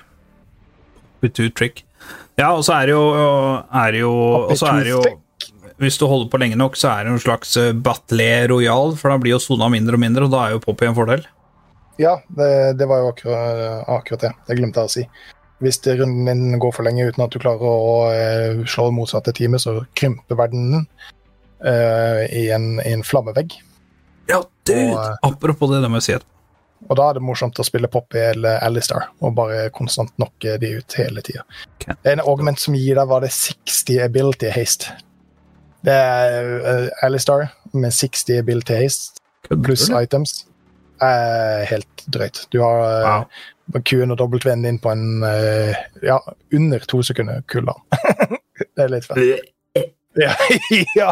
B: With two trick. Ja, og så er det jo, er det jo, Poppy, så er det jo Hvis du holder på lenge nok, så er det en slags eh, battle royal, for da blir jo sona mindre og mindre, og da er jo Poppy en fordel.
A: Ja, det, det var jo akkurat, akkurat det. Det glemte jeg å si. Hvis runden din går for lenge uten at du klarer å eh, slå motsatte teamet, så krymper verdenen eh, i, en, i en flammevegg.
B: Ja, dude!
A: Og, eh,
B: Apropos det, det må jeg si etterpå.
A: Og da er det morsomt å spille Poppy eller Alistar og bare konstant knocke de ut hele tida.
B: Okay.
A: En augment som gir deg var det 60 ability haste. Det er uh, Alistar med 60 bill taste pluss items. Er helt drøyt. Du har
B: Wow.
A: uh, Q-en og W-en din på en eh, ja, under to sekunder kulda. det er litt fett. Ja, ja.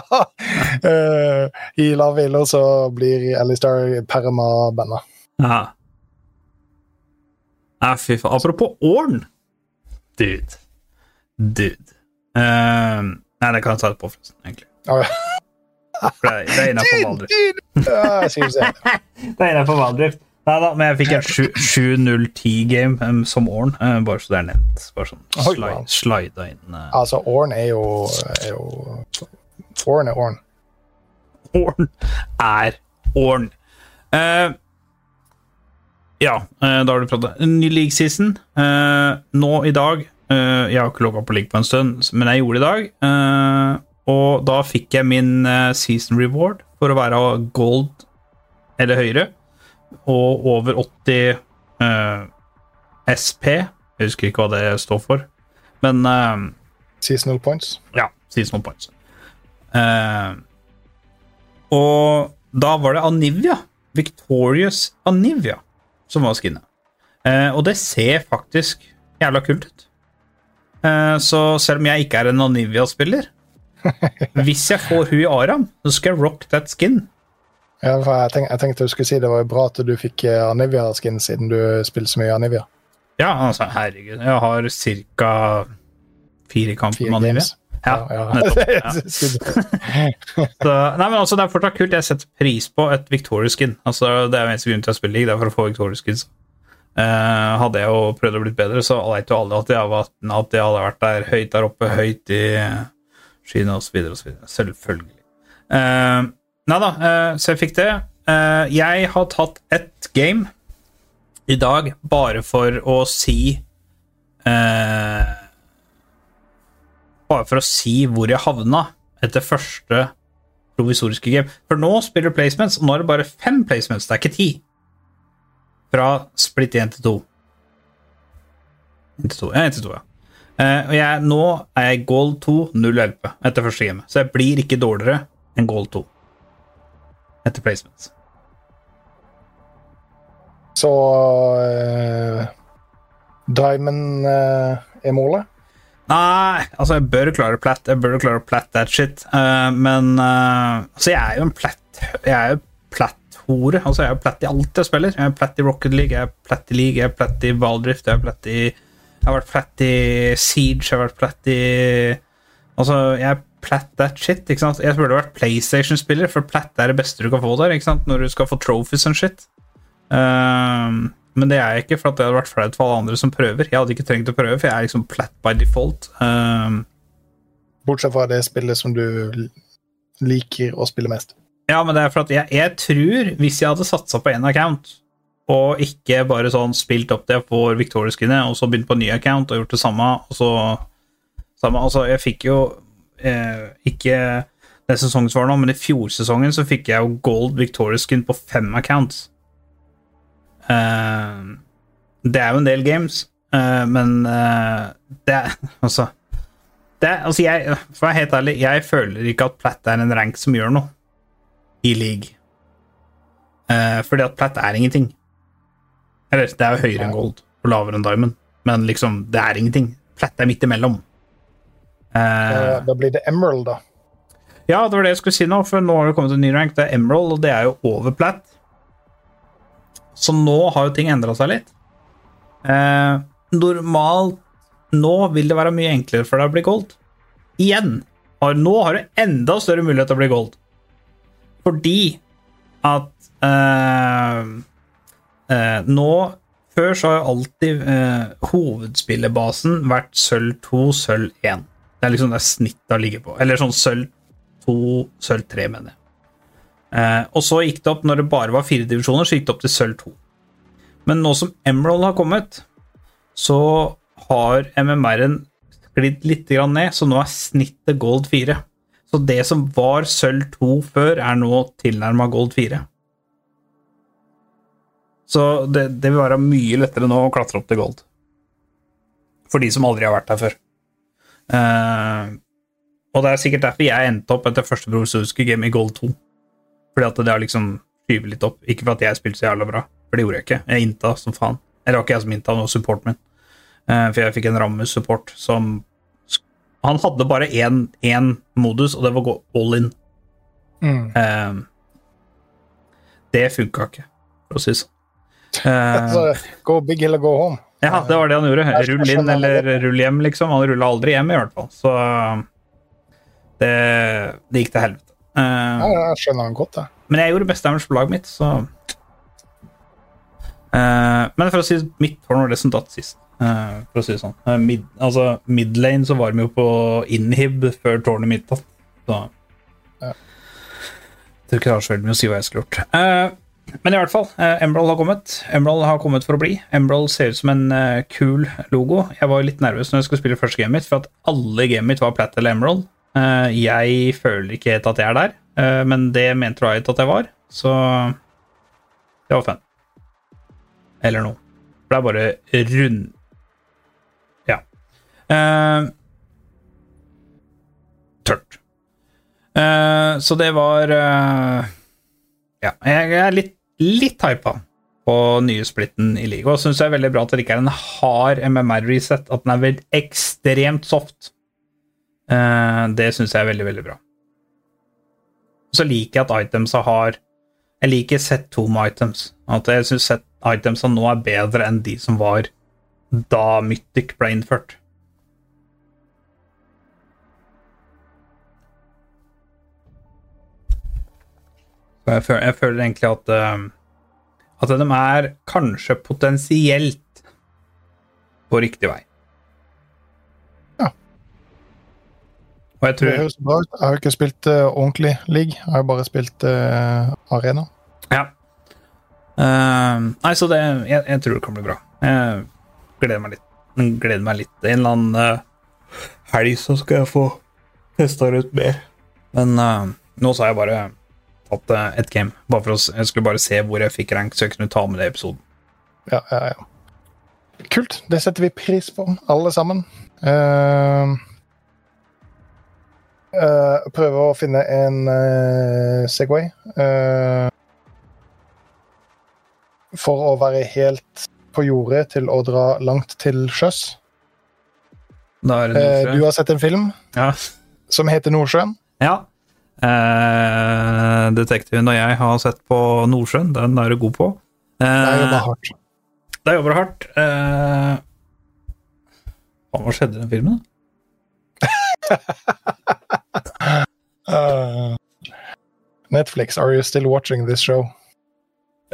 A: Eh, I lave hviler så blir Alistar perma-banda.
B: Ja. Fy faen. Apropos Orn. Dude. Dude. Ehm, nei, det kan jeg ta på forresten. egentlig.
A: Oh, ja.
B: For det, det er innafor Valdrift.
A: Det.
B: Er innafor Valdrift. Nei da, men jeg fikk et 7-0-10-game um, som Orn, eh, bare så det er nevnt. Bare sånn slide, slida inn Uh.
A: Altså, Orn er jo, er jo Orn er Orn.
B: Orn er Orn. Uh, ja, eh, da har du. En ny league season. Eh, nå i dag eh, Jeg har ikke logga på league på en stund, men jeg gjorde det i dag. eh, og da fikk jeg min eh, season reward for å være gold eller høyere. Og over 80 eh, SP. Jeg husker ikke hva det står for. Men
A: Seasonal points.
B: ja, seasonal points. Og da var det Anivia, Victorious Anivia, som var skinnet. Eh, og det ser faktisk jævla kult ut. Eh, så selv om jeg ikke er en Anivia-spiller Hvis jeg får hun i Aram, så skal jeg rock that skin.
A: Ja, jeg, tenk, jeg tenkte du skulle si det var bra at du fikk eh, Anivia-skin siden du spiller så mye Anivia.
B: Ja, altså, herregud. Jeg har ca. fire kamper med Anivia.
A: games.
B: Ja,
A: ja.
B: nettopp. Ja. Så, nei, men altså, Det er fortsatt kult. Jeg setter pris på et Victoria-skin. Altså, det er jo eneste grunn til å spille league, det er for å få Victoria-skins. Eh, hadde jeg jo prøvd å bli bedre, så vet jo alle at jeg, var, at jeg hadde vært der høyt der oppe, høyt i skyene osv. osv. Selvfølgelig. Uh, nei da, eh, så jeg fikk det. Eh, jeg har tatt ett game i dag bare for å si Bare for å si hvor jeg havna etter første provisoriske game. For nå spiller placements, og nå er det bare fem placements, det er ikke ti. Fra split 1 til 2. 1 til 2, ja, 1 til 2, ja. Uh, og jeg, nå er jeg goal 2, 0 hjelpe etter første game. Så jeg blir ikke dårligere enn goal 2 etter placements.
A: Så uh, Diamond uh, er målet.
B: Nei, altså, jeg bør klare platt. Jeg bør klare platt that shit. Men Altså, jeg er jo en platt Jeg er jo platt-hore. Altså, jeg er platt i alt jeg spiller. Jeg er platt i Rocket League, jeg er platt i League, jeg er platt i Valdrift, jeg er platt i Jeg har vært platt i Siege, jeg har vært platt i Altså, jeg er platt that shit, ikke sant? Jeg burde vært PlayStation-spiller, for platt er det beste du kan få der, ikke sant? Når du skal få trophies and shit. Um, men det er jeg ikke, for det hadde vært flaut for alle andre som prøver. Jeg hadde ikke trengt å prøve, for jeg er liksom platt by default. Um,
A: Bortsett fra det spillet som du liker å spille mest.
B: Ja, men det er for at jeg, jeg tror, hvis jeg hadde satsa på én account, og ikke bare sånn spilt opp det for Victoria-skinnet, og så begynt på en ny account og gjort det samme, og så samme, Altså, jeg fikk jo eh, ikke det sesongen var nå, men i fjorsesongen så fikk jeg jo gold Victoria-skin på fem accounts. Eh, det er jo en del games, eh, men eh, det er altså det altså jeg, For å være helt ærlig, jeg føler ikke at Platt er en rank som gjør noe i league. Eh, fordi at Platt er ingenting. Eller, det er jo høyere enn gold og lavere enn diamond, men liksom, det er ingenting. Platt er midt imellom. Eh,
A: Da blir det Emerald, da.
B: ja, det var det jeg skulle si nå, for nå har det kommet en ny rank. Det er Emerald, og det er jo over plat. Så nå har jo ting endra seg litt. Eh, normalt nå vil det være mye enklere for deg å bli gold. Igjen. Nå har du enda større mulighet til å bli gold. Fordi at eh, eh, Nå Før så har jo alltid eh, hovedspillebasen vært sølv 2, sølv 1. Det er liksom det snittet ligger på. Eller sånn sølv 2, sølv 3, mener jeg. Eh, og så gikk det opp, når det bare var fire divisjoner, så gikk det opp til sølv 2. Men nå som Emerald har kommet, så har MMR-en sklidd litt ned, så nå er snittet gold 4. Så det som var sølv 2 før, er nå tilnærma gold 4. Så det, det vil være mye lettere nå å klatre opp til gold. For de som aldri har vært der før. Uh, og det er sikkert derfor jeg endte opp etter første provisoriske game i gold 2. Fordi at det har liksom skyvet litt opp. Ikke for at jeg spilte så jævla bra, for det gjorde jeg ikke. Jeg innta som faen. Eller det var ikke jeg som innta, det var supporten min. Eh, for jeg fikk en rammesupport som Han hadde bare én, modus, og det var å gå all in.
A: Mm.
B: Eh, det funka ikke, for å si det sånn. Uh,
A: altså, go big eller go home.
B: ja, det var det han gjorde. Rull inn eller rull hjem, liksom. Han rulla aldri hjem, i hvert fall. Så det, det gikk til helvete. Uh,
A: Ja, jeg skjønner han godt, jeg.
B: men jeg gjorde best damage på laget mitt, så uh, Men for å si mitt tårn var det som datt sist. Eh, for å si det sånn. Eh, mid, altså, midlane så var de jo på inhib før tårnet mitt datt. Så
A: Ja.
B: Tror ikke det har så veldig mye å si hva jeg skulle gjort. Uh, men i hvert fall, uh, Emerald har kommet. Emerald har kommet for å bli. Emerald ser ut som en uh, kul logo. Jeg var litt nervøs når jeg skulle spille første gamet mitt, for at alle gamet mitt var Platt eller Emerald. Uh, jeg føler ikke helt at jeg er der, men det mente Riot at jeg var, så det var fun. Eller noe. For det er bare rund... Eh, tørt. Uh, så det var uh, Ja, jeg er litt, litt hypa på nye splitten i liga. Og syns jeg er veldig bra at det ikke er en hard MMR-reset, at den er vel ekstremt soft. Uh, det syns jeg er veldig, veldig bra. Og så liker jeg at itemsa har Jeg liker set to med items. At jeg syns itemsa nå er bedre enn de som var da Mythic ble innført. Jeg føler, jeg føler egentlig at eh, At de er kanskje potensielt på riktig vei.
A: Ja.
B: Og jeg
A: Det
B: tror
A: høres bra ut. Jeg har jo ikke spilt uh, ordentlig league. Jeg har jo bare spilt uh, arena.
B: Ja. Uh, nei, så det jeg, jeg tror det kan bli bra. Jeg gleder meg litt. Gleder meg litt. En eller annen helg så skal jeg få testa det ut mer. Men nå sa jeg bare tatt et game. Bare for å, jeg skulle bare se hvor jeg fikk rank, så jeg kunne ta med det i episoden.
A: Ja, ja, ja. Kult. Det setter vi pris på, alle sammen. Uh, prøve å finne en uh, Segway. Uh, for å være helt på jordet til å dra langt til sjøs. Eh, du har sett en film
B: Ja.
A: som heter Nordsjøen.
B: ja. Eh, detektiven og jeg har sett på Nordsjøen. Den er du god på.
A: Det jobber jo
B: Eh,
A: hardt.
B: Det jobber du hardt. Eh, hva skjedde i den filmen?
A: Uh, Netflix, are you still watching this show?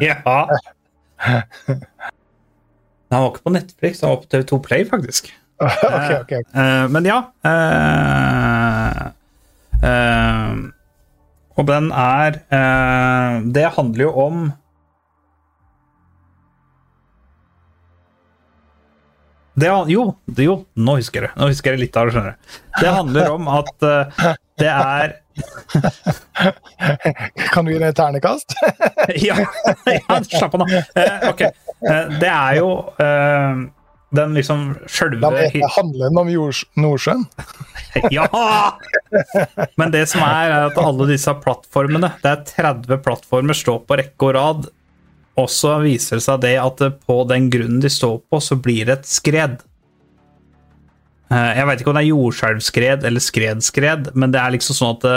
B: ja. Han var ikke på Netflix, han var på TV2 Play, faktisk.
A: okay, okay. ok.
B: Eh, men ja eh, eh, Og den er uh, Det handler jo om det, jo, det, jo, nå husker jeg det. Nå husker jeg litt av det. skjønner du. Det handler om at uh, det er
A: Kan du gi det et ternekast?
B: ja, ja, slapp av nå. Ok. Det er jo den liksom sjølve
A: Den handler om Nordsjøen.
B: Ja! Men det som er, er at alle disse plattformene, det er 30 plattformer, står på rekke og rad. Og så viser det seg det at på den grunnen de står på, så blir det et skred. Eh, Jeg veit ikke om det er jordskjelvskred eller skredskred, men det er liksom sånn at det,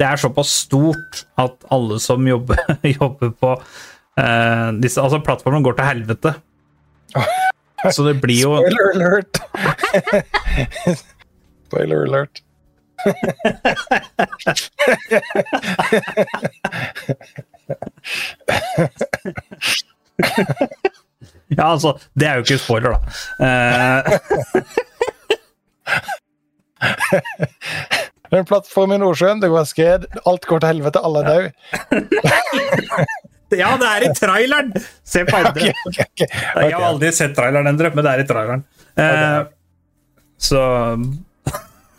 B: det er såpass stort at alle som jobber, jobber på eh, disse Altså, plattformen går til helvete. Så det blir jo
A: Spoiler alert! Spoiler alert.
B: Ja, altså, det er jo ikke spoiler, da. Eh,
A: Det er en plattform i Nordsjøen, det går skred, alt går til helvete, alle er døde.
B: ja, det er i traileren! Se på
A: Ok,
B: Okay,
A: okay, okay.
B: Jeg har aldri sett traileren endre, men det er i traileren. Eh, så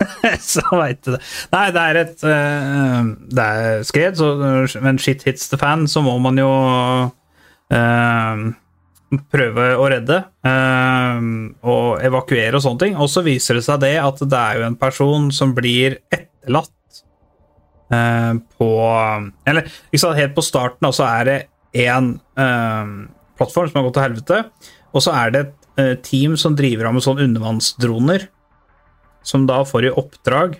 B: Så veit du det. Nei, det er et uh, Det er skred, så when shit hits the fan, så må man jo uh, prøve å redde Uh, og evakuere og sånne ting. Og så viser det seg det at det er jo en person som blir etterlatt eh, på Eller ikke sant, helt på starten så er det én plattform som har gått til helvete, og så er det et eh, team som driver av med sånne undervannsdroner, som da får i oppdrag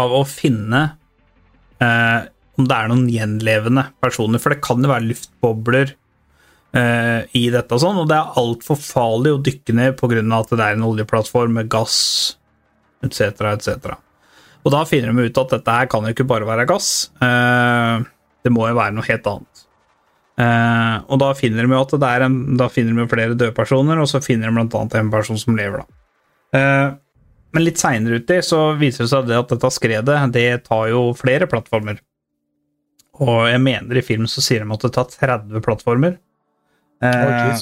B: av å finne eh, om det er noen gjenlevende personer, for det kan jo være luftbobler eh, i dette og sånn, og det er altfor farlig å dykke ned pga. at det er en oljeplattform med gass etc., etc. Og da finner de ut at dette her kan jo ikke bare være gass, eh, det må jo være noe helt annet. Eh, og da finner de jo at det er en, da finner de flere døde personer, og så finner de annet en person som lever, da. Eh, men litt seinere uti så viser det seg det at dette skredet det tar jo flere plattformer. Og jeg mener i film så sier de at det tar 30 plattformer. Eh,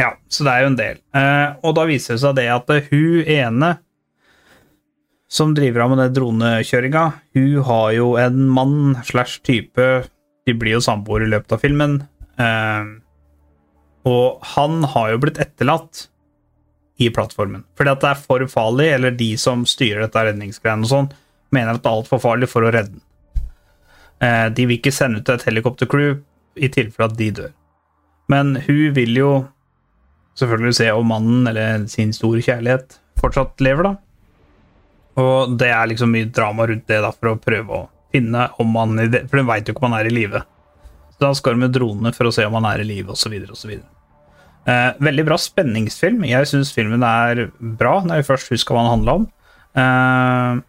B: ja, så det er jo en del. Eh, og da viser det seg det at hun ene som driver av med den dronekjøringa, hun har jo en mann slash type De blir jo samboere i løpet av filmen. Eh, og han har jo blitt etterlatt i plattformen. Fordi at det er for farlig, eller de som styrer dette redningsgreiene og sånn, mener at det er altfor farlig for å redde den. Eh, de vil ikke sende ut et helikoptercrew i tilfelle at de dør. Men hun vil jo selvfølgelig se om mannen eller sin store kjærlighet fortsatt lever, da. Og det er liksom mye drama rundt det da, for å prøve å finne om det, For hun veit jo ikke om han er i live. Så da skal de med dronene for å se om han er i live, osv., osv. Eh, veldig bra spenningsfilm. Jeg syns filmen er bra, når jeg først husker hva den handla om. Eh,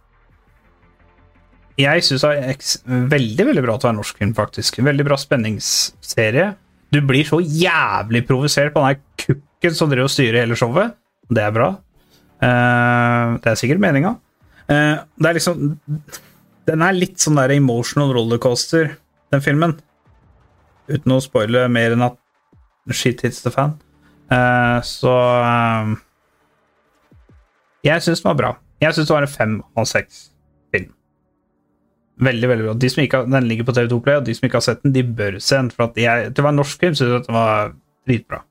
B: jeg syns det er veldig veldig bra at det er norsk film, faktisk. Veldig bra spenningsserie. Du blir så jævlig provosert på den der kukken som driver og styrer hele showet. Det er bra. Eh, det er sikkert meninga. Eh, det er liksom Den er litt sånn der emotional rollercoaster, den filmen. Uten å spoile mer enn at shit hits the fan. Eh, så eh, Jeg syns den var bra. Jeg syns det var en fem av seks film. Veldig, veldig bra. De som ikke har, den ligger på TV2 Play, og de som ikke har sett den, de bør se den. For at jeg, til å være norsk film syns jeg at den var dritbra.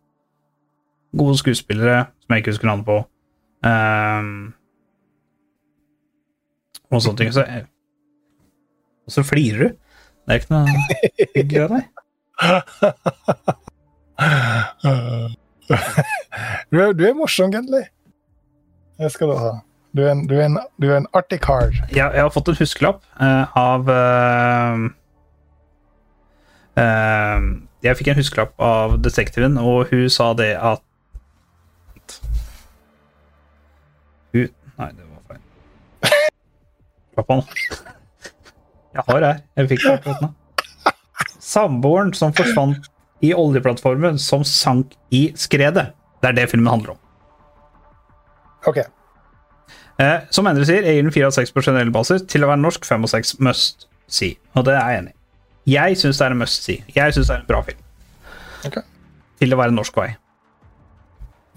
B: Gode skuespillere, som jeg ikke husker navnet på. Ehm, og sånne ting. Så, og så flirer du. Det er ikke noe hyggelig av deg.
A: Du er, du er morsom, Gunley. Det skal du ha. Du er en, du er en, du er en artig kar.
B: jeg, jeg har fått en huskelapp uh, av uh, uh, Jeg fikk en huskelapp av detektiven, og hun sa det at Hun Nei, det var. Slapp av nå. Jeg har her. Jeg fikk det akkurat nå. Samboeren som forsvant i oljeplattformen som sank i skredet. Det er det filmen handler om.
A: OK.
B: Eh, som Endre sier, jeg gir den fire av seks på generell basis. Til å være norsk, fem av seks must see. Og det er jeg enig i. Jeg syns det er en must see. Jeg syns det er en bra film.
A: Okay.
B: Til å være norsk vei.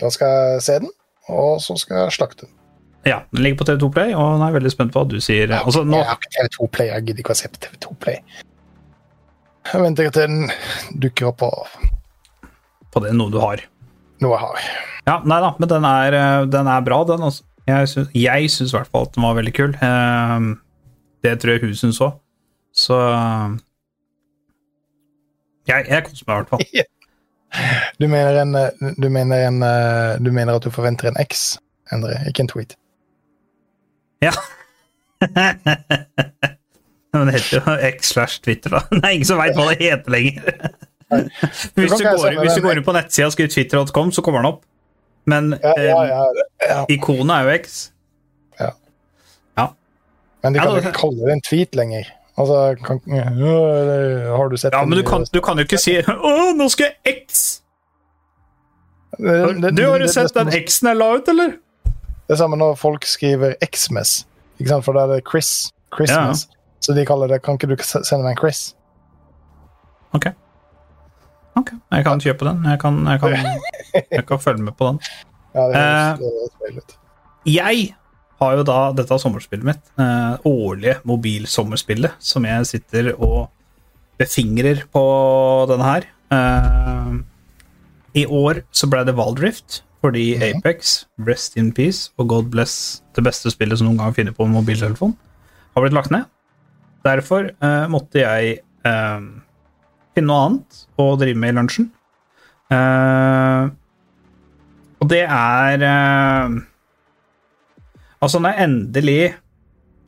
A: Da skal jeg se den, og så skal jeg slakte den.
B: Ja, den ligger på TV2 Play, og nå er veldig spent på hva du sier. Altså, nå,
A: Jeg har ikke TV2 Play, jeg gidder ikke å se på TV2 Play. Jeg venter til den dukker opp på
B: på det, noe du har.
A: Noe jeg har.
B: Ja, nei da, men den er, eh, den er bra, den. Også. Jeg syns, i hvert fall at den var veldig kul. Eh, det tror jeg hun syns òg. Så jeg, jeg koser meg i hvert fall.
A: Du mener, en, eh, du, mener en, eh, du mener at du forventer en X, Endre, ikke en tweet?
B: Men det heter jo X slash Twitter, da. Det er ingen som veit hva det heter lenger. Hvis du, går, hvis du går inn på nettsida og skriver twitter.com, så kommer den opp. Men
A: Ja, ja,
B: eh,
A: ja, ja.
B: ikonet er jo X.
A: Men de kan jo ikke kalle det en tweet lenger. Altså, kan, har du sett
B: Ja, men du kan, du kan jo ikke si 'Å, nå skal jeg X'!
A: Det- det-
B: Du har jo sett den X-en jeg la ut, eller?
A: Det er samme når folk skriver Xmas, ikke sant? for da er det Chris. Christmas. Så de kaller det Kan ikke du sende meg en Chris?
B: Ok. Ok, Jeg kan kjøpe den. Jeg kan, jeg kan, jeg kan følge med på den.
A: Ja, det
B: Eh.
A: høres det høres ut.
B: Jeg har jo da dette sommerspillet mitt, eh, årlige mobilsommerspillet, som jeg sitter og befingrer på denne her. Eh, I år så ble det Valdrift, fordi. Apex, Rest in Peace og God Bless, det beste spillet som noen gang finner på en mobiltelefon, har blitt lagt ned. Derfor eh, måtte jeg eh, finne noe annet å drive med i lunsjen. Eh, og det er eh, Altså, når jeg endelig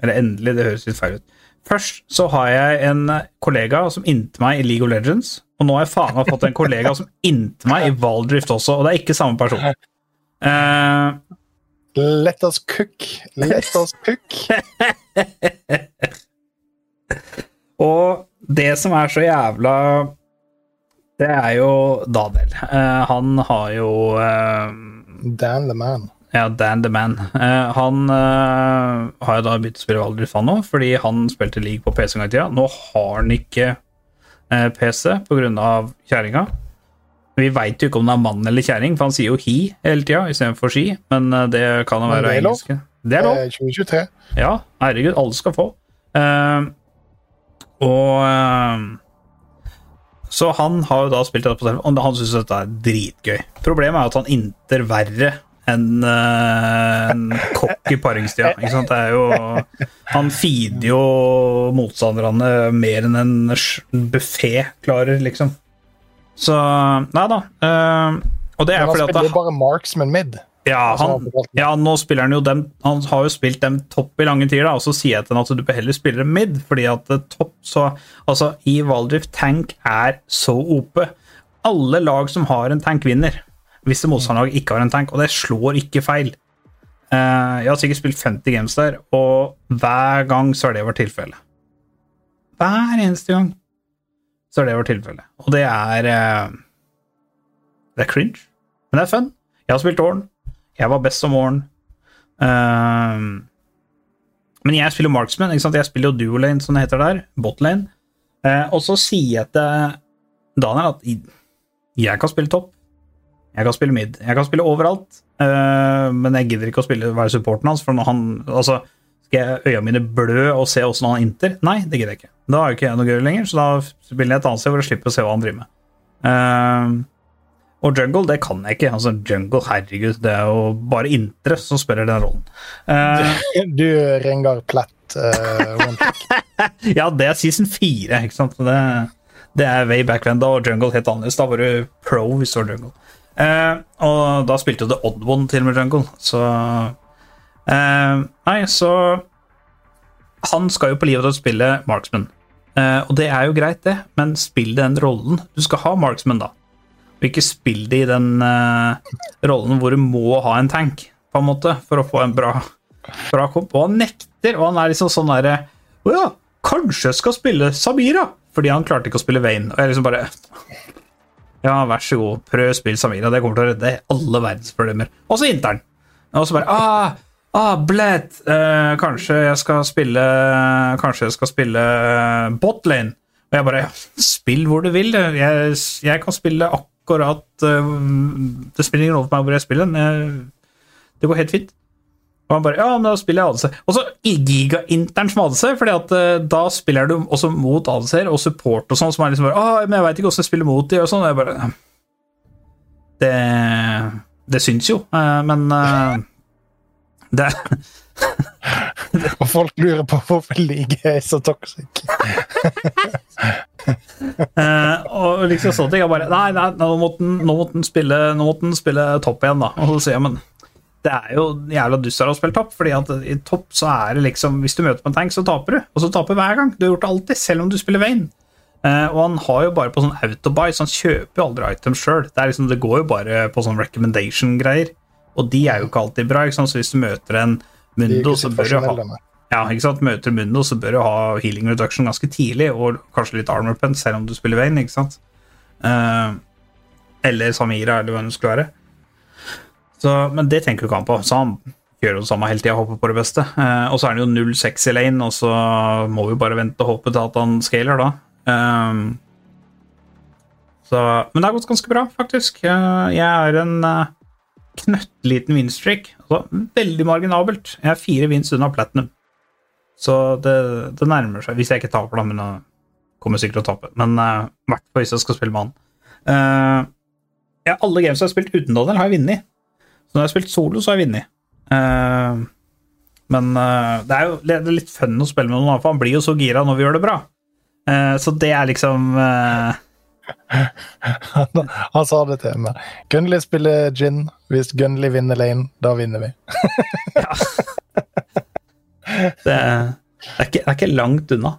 B: Eller endelig, det høres litt feil ut. Først så har jeg en kollega som inntil meg i League of Legends, og nå har jeg faen meg fått en kollega som inntil meg i Valdrift også, og det er ikke samme person. Uh,
A: Let us cook. Let us cook.
B: og det som er så jævla Det er jo Daniel. Uh, han har jo uh,
A: Dan the man.
B: Ja, Dan the Man. Uh, han har jo da begynt å spille Valdrift, han òg, fordi han spilte league på PC en gang i tida. Nå har han ikke eh, PC pga. kjerringa. Vi veit jo ikke om det er mann eller kjerring, for han sier jo he hele tida istedenfor she, men eh, det kan jo være engelsk. Det er lov.
A: Eh, 2023.
B: Ja, herregud, alle skal få. Uh, og uh, Så han har jo da spilt dette på telefon, og han syns dette er dritgøy. Problemet er at han inter verre enn eh, en kokk i paringstida. Han feeder jo motstanderne mer enn en buffé klarer, liksom. Så Nei da. eh, og det er
A: han
B: fordi at
A: spiller jo bare marksman mid.
B: ja,
A: Altså,
B: han,
A: han
B: ja, nå spiller han jo dem Han har jo spilt dem topp i lange tider, da, og så sier jeg til han at du bør heller spille dem mid, fordi at topp så Altså, i Valdrift, tank er så OP. Alle lag som har en tank, vinner. Hvis det motstanderlaget ikke har en tank, og det slår ikke feil. Eh, jeg har sikkert spilt 50 games der, og hver gang så har det vært tilfellet. Hver eneste gang så har det vært tilfellet. Og det er eh, Det er cringe, men det er fun. Jeg har spilt Orn. Jeg var best om Orn. Ehm, men jeg spiller Marksman. Ikke sant? Jeg spiller jo Duolane, som det heter der. Botlane. Eh, og så sier jeg til Daniel at jeg kan spille topp. Jeg kan spille mid. Jeg kan spille overalt. uh, men jeg gidder ikke å spille, være supporten hans. For når han, altså, skal jeg øya mine blø og se åssen han inter? Nei, det gidder jeg ikke. Da har jo ikke jeg noe gøy lenger, så da spiller jeg et annet sted hvor jeg slipper å se hva han driver med. Uh, og jungle, det kan jeg ikke. Altså, jungle, herregud, det er jo bare intre som spiller den rollen. Uh,
A: Du, Rengar Plett
B: ja, det er season 4, ikke sant. Det, det er way back when, da og jungle helt annerledes. Da var du pro hvis du var jungle. Eh, og da spilte jo The Odd One til med jungle, så eh, Nei, så Han skal jo på livet til å spille marksman. Eh, og det er jo greit, det, men spill den rollen. Du skal ha marksman, da. Og ikke spill det i den rollen hvor du må ha en tank, på en måte, for å få en bra, bra komp. Og han nekter, og han er liksom sånn derre Å ja, kanskje jeg skal spille Samira? Fordi han klarte ikke å spille Wayne. Og jeg liksom bare Ja, vær så god, prøv å spille Samira. Det kommer til å redde alle verdens problemer. Og så intern. Og så bare ah, ah, Bled, eh, kanskje jeg skal spille Kanskje jeg skal spille eh, botlane. Og jeg bare ja, Spill hvor du vil. Jeg, jeg kan spille akkurat uh, Det spiller ingen rolle for meg hvor jeg spiller den. Det går helt fint. Og han bare Ja, men da spiller jeg ADC. Og så giga-intern som ADC, fordi at uh, da spiller du også mot ADC-er og support og sånn, som er liksom bare ah, men jeg veit ikke åssen jeg spiller mot de, og sånn. Jeg bare Det, det syns jo, uh, men uh, det
A: Og folk lurer på hvorfor ligaen er så toxic.
B: uh, og liksom sånne ting. Jeg bare Nei, nei nå, måtte den, spille, nå måtte den spille topp igjen, da. Og så sier jeg, men det er jo jævla dust av å spille topp, fordi at i topp så er det liksom Hvis du møter på en tank, så taper du. Og så taper du hver gang. Du har gjort det alltid, selv om du spiller Vane. Uh, og han har jo bare på sånn autobuy, så han kjøper jo aldri items sjøl. Det, liksom, det går jo bare på sånn recommendation-greier, og de er jo ikke alltid bra. Ikke sant? Så hvis du møter en Mundo, så bør du ha ja, ikke sant? Møter Mundo, så bør du ha healing reduction ganske tidlig, og kanskje litt armor pen, selv om du spiller Vayne, ikke sant? Uh, eller Samira, eller hva det skulle være. Så, men det tenker jo ikke han på, så han gjør jo det samme hele tida, håper på det beste. Eh, og så er han jo 0-6 i lane, og så må vi bare vente og håpe til at han scaler, da. Eh, så, men det har gått ganske bra, faktisk. Eh, jeg er en eh, knøttliten winstreak. Altså, veldig marginabelt. Jeg er fire wins unna platinum. Så det, det nærmer seg. Hvis jeg ikke taper, da, men jeg kommer sikkert til å tape. Men eh, i hvert fall hvis jeg skal spille med han. Eh, ja, alle games jeg har spilt uten Daniel, har jeg vunnet. Så når jeg har spilt solo, så har jeg vunnet. Uh, men uh, det er jo det er litt fun å spille med noen, for han blir jo så gira når vi gjør det bra. Uh, så det er liksom
A: Han, han sa det til meg. Gunley spiller gin. Hvis Gunley vinner lane, da vinner vi.
B: Det, det, er, ikke, det er ikke langt unna.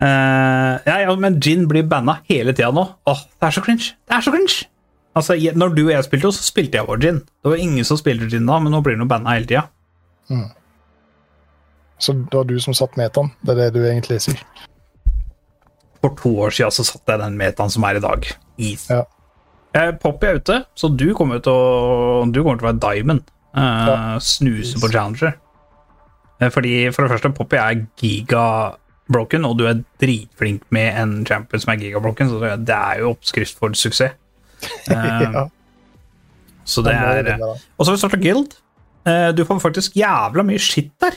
B: Ja, ja, men Gin blir banna hele tida nå. Åh, det er så cringe! Det er så cringe! Altså, Når du og jeg spilte, så spilte jeg Origin. Det var ingen som spilte Origin da, men nå blir det banda hele tida.
A: Så det var du som satt metaen. Det er det du egentlig sier.
B: For to år siden så satte jeg den metaen som er i dag. Is.
A: Ja.
B: Eh, Poppy er ute, så du kommer til å Du kommer til å være Diamond. Eh,
A: Ja.
B: Snuse på Challenger. Eh, fordi For det første, Poppy er giga-broken, og du er dritflink med en champion som er giga-broken, så det, det er jo oppskrift for suksess. Eh,
A: Ja,
B: Så det er. Og så har vi starta Guild. Eh, Du får faktisk jævla mye skitt der.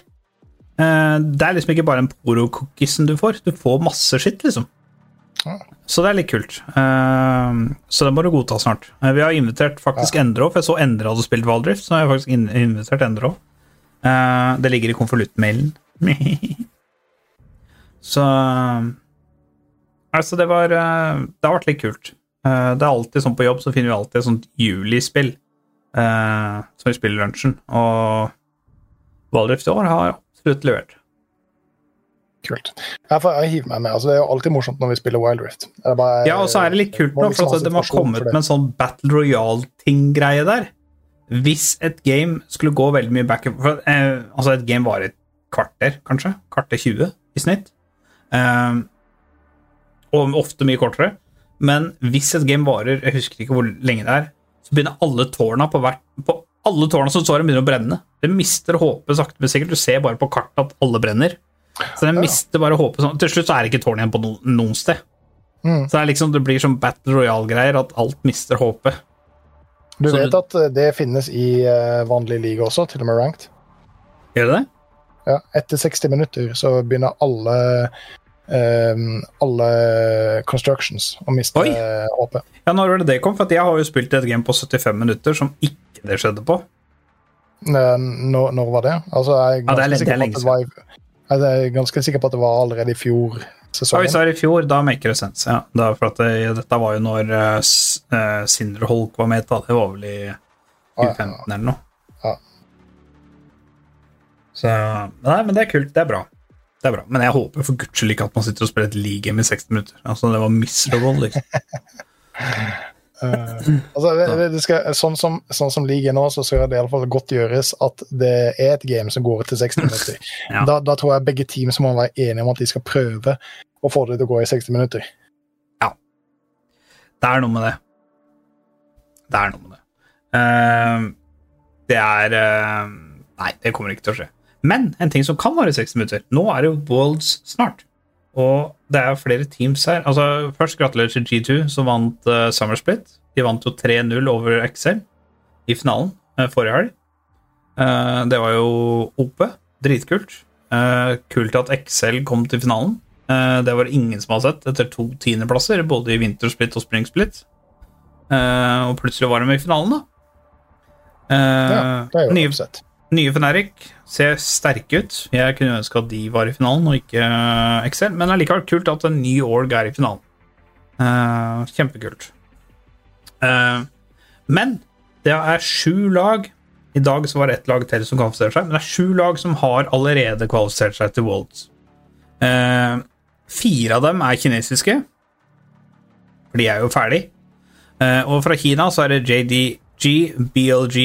B: Eh, Det er liksom ikke bare en poro-cookiesen du får, du får masse skitt, liksom.
A: Ja.
B: Så det er litt kult. Eh, Så det må du godta snart. Eh, Vi har invitert faktisk Endre òg, for jeg så Endre hadde spilt Valdrift, så har jeg faktisk in- invitert Endre òg. Det ligger i konvoluttmailen. Så Altså, det var eh, Det har vært litt kult. Eh, Det er alltid sånn på jobb, så finner vi alltid et sånt julispill eh, som vi spiller lunsjen. Og Valdrift i år har absolutt levert.
A: Kult. Jeg, får, jeg hiver meg med. Altså, det er jo alltid morsomt når vi spiller Wild Rift. Bare-
B: Ja, og så er det litt kult nå, for
A: ha
B: at de har kommet med en sånn Battle Royale-ting-greie der. Hvis et game skulle gå veldig mye back for, eh, Altså, et game varer et kvarter, kanskje. Kvarter 20 i snitt. Eh, og ofte mye kortere. Men hvis et game varer Jeg husker ikke hvor lenge det er. Så begynner alle tårna på hvert på alle tårna som står begynner å brenne. Det mister håpet sakte, men sikkert. Du ser bare på kartet at alle brenner. Så den mister bare håpet sånn. Til slutt så er det ikke tårn igjen på no, noen sted.
A: Mm.
B: Så det, liksom, det blir sånn Battle Royale-greier, at alt mister håpet.
A: Du
B: Så
A: vet
B: du-
A: at eh, det finnes i eh, vanlig liga også, til og med ranked.
B: Gjør det det?
A: Ja, etter 60 minutter så begynner alle ehm, alle constructions og miste eh, HP.
B: Ja, når var det det kom? For jeg har jo spilt et game på 75 minutter som ikke det skjedde på.
A: Eh, Når, når var det? Altså, jeg er
B: Ja, det er
A: sikker på
B: lenge
A: det var jeg er ganske sikker på at det var allerede i fjor sesongen.
B: hvis det var i fjor, da maker det sense. Ja. Da, for at det, dette var jo når uh, Sindre Holk var med. Da. Det var vel i
A: Ja, ja,
B: 2015 eller noe.
A: Ja.
B: Så Nei, men det er kult. Det er bra. Det er bra. Men jeg håper for guds skyld ikke at man sitter og spiller et league game i 60 minutter. Altså, det var miserable, liksom.
A: uh, altså, det, det- skal, sånn som, sånn som league nå, så skal det i alle fall godt gjøres at det er et game som går til 60 minutter.
B: Ja.
A: da, da tror jeg begge team må være enige om at de skal prøve å få det til å gå i 60 minutter. Ja.
B: Det er noe med det. Det er noe med det. Uh, det er uh, Nei, det kommer ikke til å skje. Men en ting som kan vare 60 minutter Nå er det jo Worlds snart. Og det er flere teams her. Altså, Først gratulerer til G2, som vant uh, Summer Split. De vant jo 3-0 over XL i finalen uh, forrige helg. Uh, det var jo OP. Dritkult. Uh, kult at XL kom til finalen. Det var det ingen som har sett etter to tiendeplasser, både i vintersplit og springsplit. og plutselig var de i finalen, da.
A: Ja, det er jo
B: nye,
A: oppsett.
B: Nye Feneric ser sterke ut. Jeg kunne ønske at de var i finalen, og ikke eh, Excel, men det er likevel kult at en ny org er i finalen. Uh, kjempekult. Uh, men det er sju lag. I dag så var det ett lag til som kvalifiserte seg, men det er sju lag som har allerede kvalifisert seg til Worlds. Uh, fire av dem er kinesiske, for de er jo ferdig. Og fra Kina så er det JDG, BLG,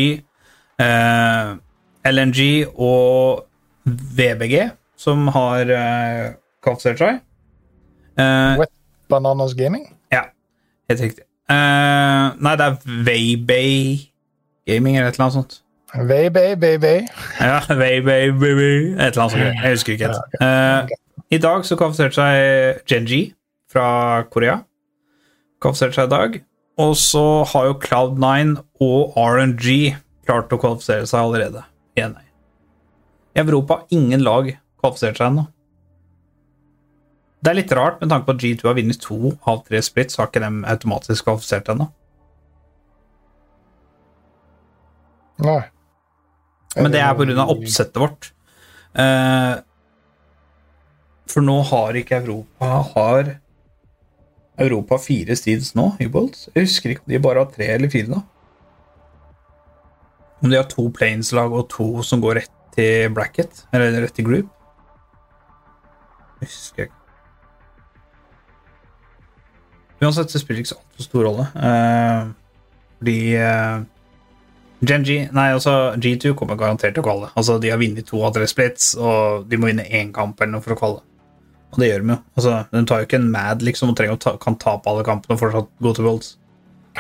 B: eh, LNG og VBG som har uh, kvalifisert seg. Uh,
A: Wet Bananas Gaming?
B: ja, helt riktig. Uh, nei, det er Waybay Gaming eller et eller annet sånt.
A: Baby, baby.
B: Ja, Waybay, baby, et eller annet sånt. Jeg husker ikke helt. Uh, I dag så kvalifiserte seg Genji fra Korea. Kvalifiserte seg i dag. Og så har jo Cloud9 og RNG klart å kvalifisere seg allerede. NA. I Europa har ingen lag kvalifisert seg ennå. Det er litt rart, med tanke på at G2 har vunnet to av tre splits, har ikke de automatisk kvalifisert ennå.
A: Nei.
B: Men det er pga. oppsettet vårt. Eh, for nå har ikke Europa Har Europa fire steeds nå i Jeg husker ikke om de bare har tre eller fire nå. Om de har to Planes-lag og to som går rett til bracket, eller rett til group. Jeg husker ikke. Uansett, det spiller ikke så altfor stor rolle. Uh, fordi uh, Gen G, nei, altså G2 kommer garantert til å kvalle. Altså, de har vunnet to av tre splits, og de må vinne én kamp eller noe for å kvalle. Og det gjør de jo. Altså, de tar jo ikke en mad liksom, og trenger å ta, kan tape alle kampene og fortsatt gå til Worlds.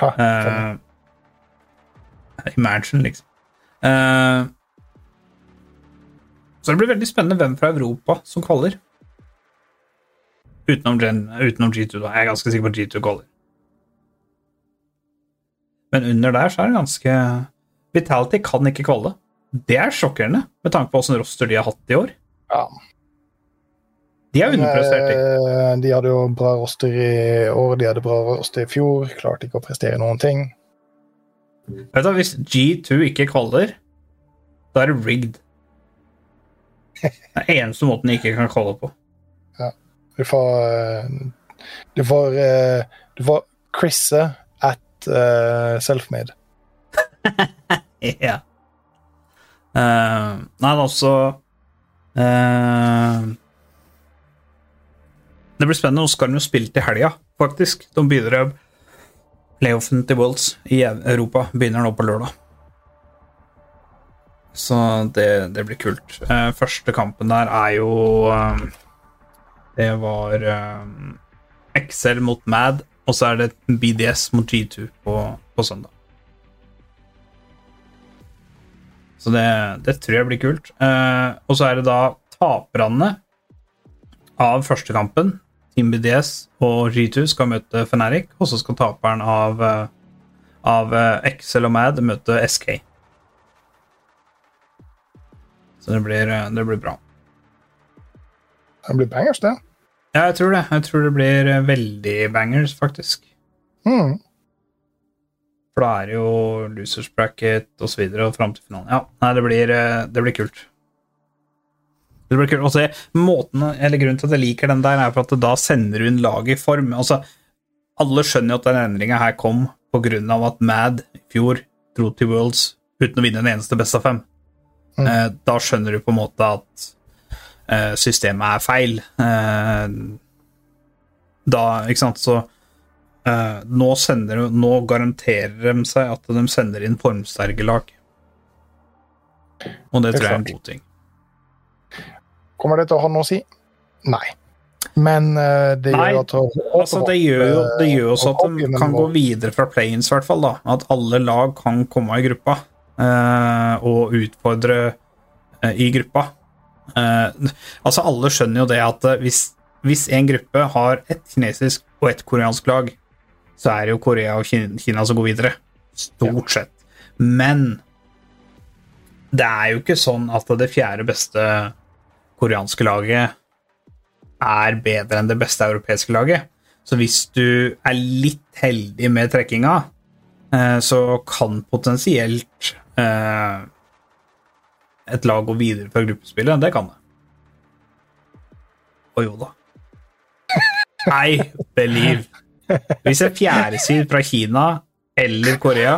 A: Ha,
B: Eh, imagine, liksom. Eh, så det blir veldig spennende hvem fra Europa som kvaller. Utenom, utenom G2, da. Jeg er ganske sikker på at G2 kvaller. Men under der så er det ganske Vitality kan ikke kvalle. Det er sjokkerende, med tanke på åssen roster de har hatt i år.
A: ja.
B: De er underprestert.
A: Eh, De hadde jo bra roster i år, de hadde bra roster i fjor. Klarte ikke å prestere noen ting.
B: Vet du, Hvis G2 ikke kvaller, da er det rigged. Det er eneste måten de ikke kan kvalle på.
A: Du får eh, Du får, eh, du får Chrisse at uh, Selfmade.
B: Ja. Uh, nei, men også eh, Det blir spennende. Nå skal de jo spille til helga, faktisk. De å Playoffen til Wolds i Europa begynner nå på lørdag. Så det, det blir kult. Eh, første kampen der er jo eh, Det var eh, mot Mad, og så er det BDS mot G2 på, på søndag. Så det, det tror jeg blir kult. Eh, og så er det da taperne av første kampen, Team BDS og G2, skal møte Fnatic, og så skal taperen av, eh, av Excel og Mad møte SK. Så det blir, eh, det blir bra.
A: Det blir bangers, det.
B: Ja, jeg tror det. Jeg tror det blir eh, veldig bangers, faktisk.
A: Mm.
B: For da er det jo losers bracket og fram til finalen. Ja, nei, det blir, eh, det blir kult. Det blir kult å se. Måten, eller Grunnen til at jeg liker den der, er for at da sender hun laget i form. Altså, alle skjønner jo at den endringa her kom av at Mad i fjor dro til Worlds uten å vinne en eneste best av fem.
A: Mm.
B: Eh, da skjønner du på en måte at eh, systemet er feil. Eh, da, ikke sant, så eh, nå, sender, nå garanterer de seg at de sender inn formsterke lag. Og det tror jeg er en god ting.
A: Kommer det til å ha noe å si? Nei. Men eh, det
B: Nei,
A: gjør at
B: Altså, det gjør det gjør også at de kan gå videre fra play-ins, i hvert fall. da. At alle lag kan komme i gruppa eh, og utfordre eh, i gruppa. Eh, altså, alle skjønner jo det at eh, hvis, hvis en gruppe har ett kinesisk og ett koreansk lag, så er det jo Korea og Kina som går videre. Stort sett. Men det er jo ikke sånn at det fjerde beste koreanske laget er bedre enn det beste europeiske laget. Så hvis du er litt heldig med trekkinga, eh, så kan potensielt eh, et lag gå videre fra gruppespillet. Det kan det. Å jo da. I believe. Hvis en fjerdesid fra Kina eller Korea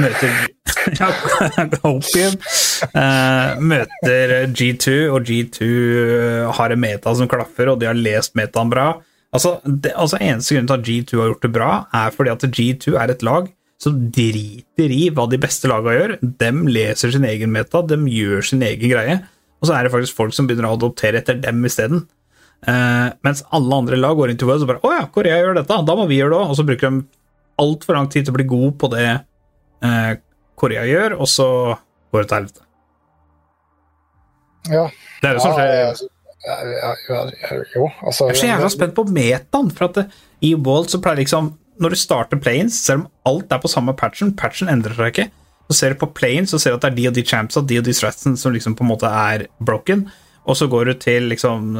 B: møter Opium Uh, møter G2, og G2 har en meta som klaffer, og de har lest metaen bra Altså, det, altså Eneste grunn til at G2 har gjort det bra, er fordi at G2 er et lag som driter i hva de beste lagene gjør. Dem leser sin egen meta, dem gjør sin egen greie, og så er det faktisk folk som begynner å adoptere etter dem isteden. Uh, mens alle andre lag går inn til Worlds og bare 'Å ja, Korea gjør dette, da må vi gjøre det òg.' Og så bruker de altfor lang tid til å bli god på det uh, Korea gjør, og så går det til helvete.
A: Ja.
B: Det er jo sånn
A: ja,
B: skjer.
A: ja, ja, ja, jo, altså
B: Jeg er så jævla spent på metaen, for at det, i Walt så pleier liksom Når du starter planes, selv om alt er på samme patchen, patchen endrer seg ikke, så ser du på planes så ser du at det er de og de champsa, de og de stratsene som liksom på en måte er broken, og så går du til liksom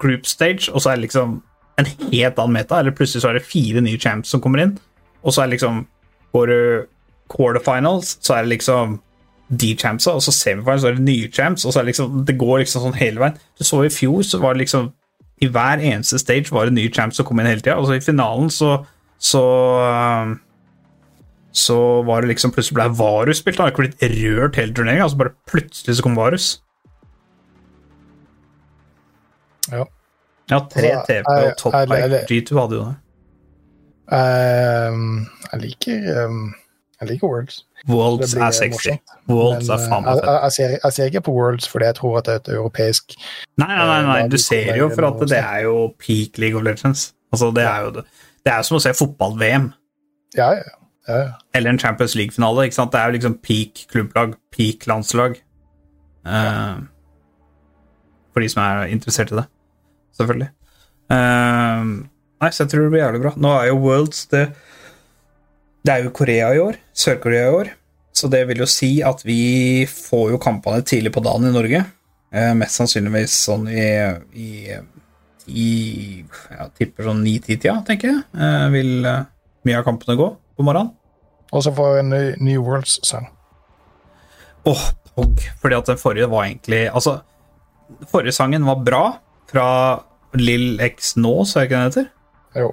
B: group stage, og så er det liksom en helt annen meta, eller plutselig så er det fire nye champs som kommer inn, og så er det liksom Går du quarterfinals, så er det liksom de champsa, og så semifinals, så er det nye champs, og så er det liksom Det går liksom sånn hele veien. Du så i fjor, så var det liksom I hver eneste stage var det nye champs som kom inn hele tida, og så i finalen så så um, så var det liksom plutselig ble Varus spilt. Han har ikke blitt rørt hele turneringa, altså bare plutselig så kom Varus.
A: Ja.
B: Ja, tre
A: Altså,
B: TP og top
A: jeg-
B: G2 hadde jo det.
A: Ehm, jeg liker ehm, Jeg liker Worlds.
B: Worlds er sexy.
A: morsomt.
B: Worlds
A: Men,
B: er faen
A: eh,
B: meg
A: jeg,
B: fett.
A: jeg, ser, jeg ser ikke på Worlds fordi jeg tror at det er et europeisk
B: Nei, nei, nei, nei,
A: eh,
B: du ser jo for at det er jo peak League of Legends. Altså, det er jo det. Det er som å se fotball-VM.
A: Ja, ja. ja, ja.
B: Eller en Champions League-finale. ikke sant? Det er jo liksom peak klubblag, peak landslag. Uh, for de som er interessert i det, selvfølgelig. Uh, nei, så jeg tror det blir jævlig bra. Nå er jo Worlds det, det er jo Korea i år. Sør-Korea i år. Så det vil jo si at vi får jo kampene tidlig på dagen i Norge. Eh, mest sannsynligvis sånn i, i, i Jeg tipper sånn ni-ti-tida, tenker jeg. Eh, vil eh, mye av kampene gå på morgenen.
A: Og så får vi en ny, ny Worlds-sang.
B: Åh, Pog. Fordi at den forrige var egentlig Altså, forrige sangen var bra, fra Lill X nå, så er det ikke den heter?
A: Jo.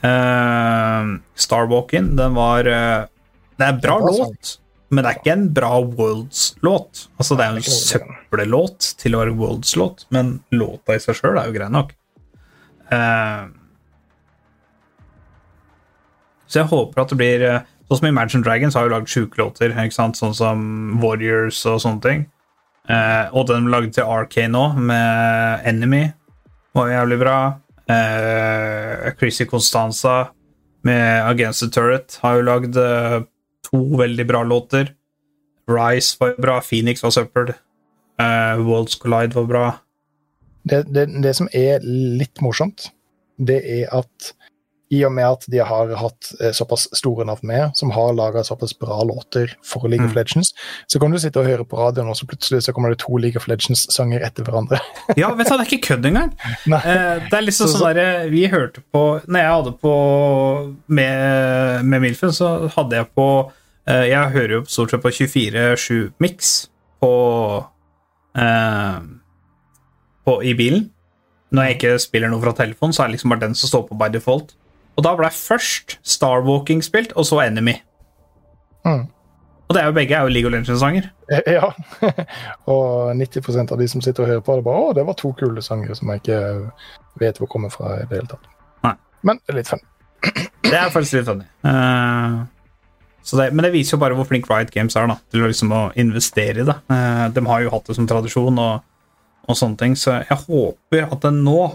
B: Uh, Starwalking, den var uh, Det er en bra
A: sang.
B: låt, men det er ikke en bra Worlds-låt. Altså, det er jo en søppellåt til å være Worlds-låt, men låta i seg sjøl er jo grei nok. Uh, så jeg håper at det blir eh, Sånn som Imagine Dragons har jo lagd sjuke låter, sånn som Warriors og sånne ting. Eh, og den de lagde til RK nå, med Enemy, var jævlig bra. Eh, Chrissy Constanza med Against the Turret har jo lagd eh, to veldig bra låter. Rise var bra, Phoenix var søppel. Eh, Worlds Collide var bra.
A: Det, det, det som er litt morsomt, det er at i og med at de har hatt eh, såpass store navn med, som har laga såpass bra låter for League of
B: Mm.
A: Legends, så kan du sitte og høre på radioen, og så plutselig så kommer det to League of Legends-sanger etter hverandre.
B: Ja, vet du, det er ikke kødd engang. Eh, det er liksom
A: Så-
B: sånn derre Vi hørte på Når jeg hadde på med, med Milfen, så hadde jeg på eh, Jeg hører jo stort sett på 24-7 Mix på, eh, på i bilen. Når jeg ikke spiller noe fra telefonen, så er det liksom bare den som står på by default. Og da ble først Starwalking spilt, og så Enemy.
A: Mm.
B: Og det er jo begge er jo League of Legends-sanger.
A: Eh, Ja. og 90% av de som sitter og hører på, det bare 'Å, det var to kule sanger som jeg ikke vet hvor kommer fra i det hele tatt'.
B: Nei.
A: Men litt funny.
B: Det er faktisk litt funny. Uh, så det, men det viser jo bare hvor flink Riot Games er da, til liksom å investere i det. Uh, de har jo hatt det som tradisjon og, og sånne ting, så jeg håper at det nå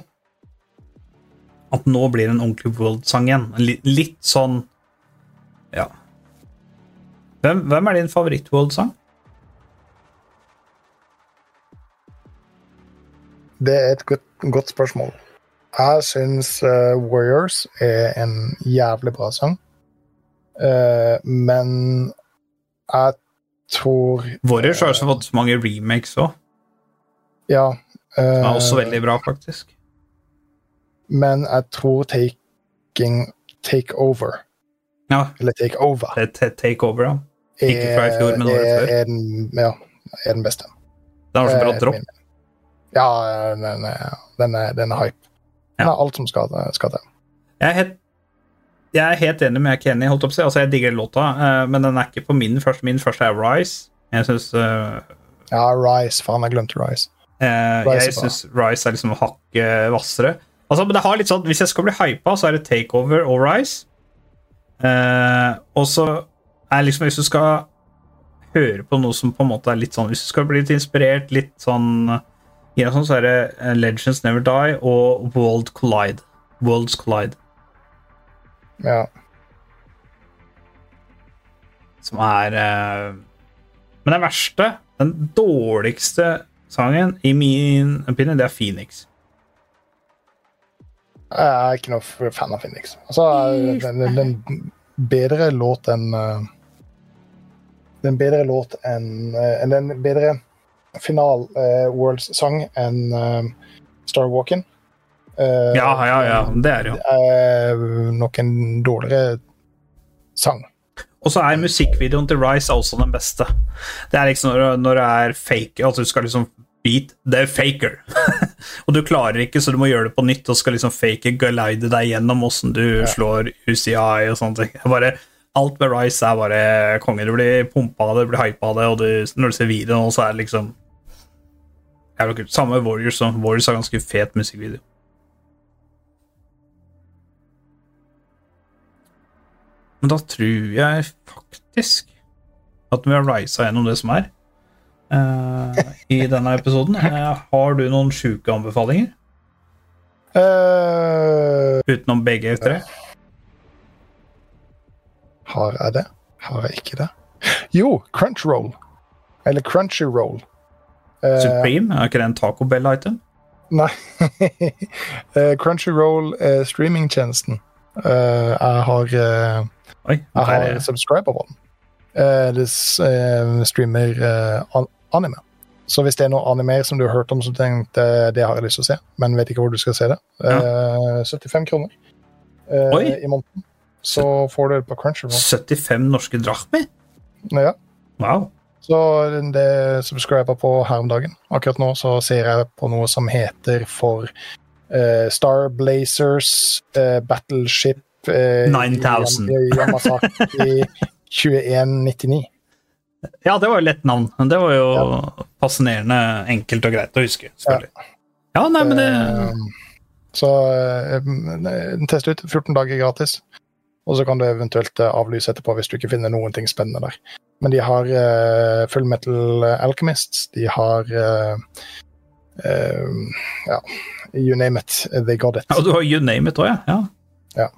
B: At nå blir det en ordentlig World-sang igjen. Litt, sånn Ja. Hvem, hvem er din favoritt-World-sang?
A: Det er et godt, godt spørsmål. Jeg syns uh, Warriors er en jævlig bra sang. uh, men jeg tror
B: Warriors har også fått mange remakes òg,
A: Ja.
B: som er også veldig bra, faktisk.
A: Men jeg tror Taking Take Over
B: Ja,
A: eller Take Over,
B: det er ta- Takeover, ja. Ikke fra i fjor, men året før.
A: er, den, ja, er den beste.
B: Den har så bra
A: Eh,
B: dropp.
A: Ja, den er, den er, den er hype. Den
B: Ja.
A: alt som skal, skal til.
B: Jeg er helt, jeg er helt enig, men jeg er ikke enig. Holdt opp, si. altså, jeg digger låta, eh, men den er ikke på min første. Min første er Rise. Jeg syns
A: Ja, Rise. Faen, jeg glemte Rise.
B: Eh,
A: Rise
B: jeg syns Rise er liksom hakket hvassere. Altså, men det har litt sånn, Hvis jeg skal bli hypa, så er det Takeover og Rise. Eh, og så er liksom Hvis du skal høre på noe som på en måte er litt sånn Hvis du skal bli litt inspirert, litt sånn ja, sånn, så er det eh, Legends Never Die og World Collide. Worlds Collide.
A: Ja.
B: Som er eh, Men den verste, den dårligste sangen, i min opinion, det er Phoenix.
A: Jeg er ikke noe fan av Phoenix. Altså, den, den, den bedre låt enn uh, Den bedre låt enn uh, Den bedre final uh, Worlds-sang enn uh, Star Walking. Uh,
B: Ja, ja, ja. Det er det jo.
A: er nok en dårligere sang.
B: Og så er musikkvideoen til Rise også den beste. Det er liksom når, når det er fake Altså du skal liksom beat er faker. og du klarer ikke, så du må gjøre det på nytt og skal liksom fake glide deg gjennom åssen du slår UCI og sånne ting. Bare, alt med Rise er bare konge. Du blir pumpa av det, du blir hypa av det, og du, når du ser videoen, så er det liksom er det Samme Warriors. som Warriors har ganske fet musikkvideo. Men da tror jeg faktisk at vi har risa gjennom det som er eh, i denne episoden. Uh, har du noen sjuke anbefalinger
A: Uh,
B: utenom BG3?
A: har jeg det? Har jeg ikke det? Jo, Crunchroll. Eller Crunchyroll. roll.
B: Supreme? Er ikke det en Taco Bell-item?
A: Nei. crunchy Crunchyroll er streamingtjenesten. Jeg har,
B: Oi,
A: jeg har
B: er,
A: subscriber på den. Det streamer anime. Så hvis det er noe anime som du har hørt om som du tenkte det har jeg lyst til å se, men vet ikke hvor du skal se det, eh, 75 kroner eh,
B: Oi.
A: i måneden. Så får du det på Crunchyroll.
B: 75 norske drachmer?
A: Ja.
B: Wow.
A: Så det subscriber på her om dagen. Akkurat nå så ser jeg på noe som heter for eh, Star Blazers Battleship eh,
B: 9000.
A: Yamasaki 2199.
B: Ja, det var jo lett navn. Men det var jo fascinerende enkelt og greit å huske. selvfølgelig. Ja, nei, men det
A: Eh, så eh, test ut 14 dager gratis. Og så kan du eventuelt eh, avlyse etterpå hvis du ikke finner noen ting spennende der. Men de har uh, Full Metal Alchemists. De har uh, uh, Ja, you name it. They got it.
B: Ja, du har You Name It òg, ja. ja.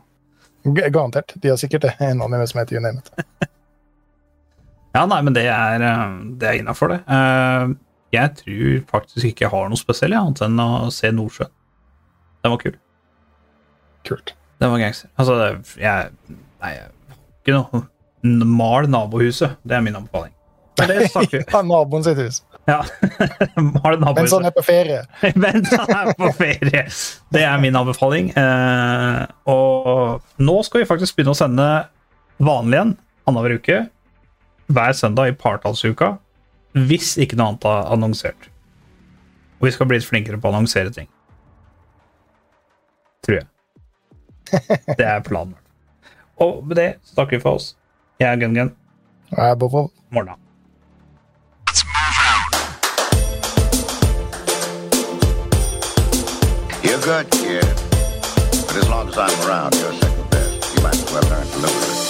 A: Garantert. De har sikkert en anime som heter You name it.
B: Ja, nei, men det er, eh, det er innafor, det. Eh, Jeg tror faktisk ikke jeg har noe spesielt, ja, annet enn å se Nordsjøen. Den var kul.
A: Kult.
B: Den var gangster. Altså, jeg Nei, jeg ikke noe Mal nabohuset. Det er min anbefaling. Det snakker vi
A: Ja, naboen sitt hus.
B: Ja. Mal
A: Mens han er på ferie.
B: Mens han er på ferie. Det er min anbefaling. Eh, og nå skal vi faktisk begynne å sende vanlig igjen annenhver uke. Hver søndag i partallsuka. Hvis ikke noe annet er annonsert. Og vi skal bli litt flinkere på å annonsere ting. Tror jeg. Det er planen. Og med det så takker vi for oss. Jeg er Gun-Gun.
A: Jeg er Bobo.
B: Morna.
E: You're good, kid. But as long as I'm around, you're second best. You might as well learn to live with it.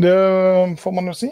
A: Det får man jo si.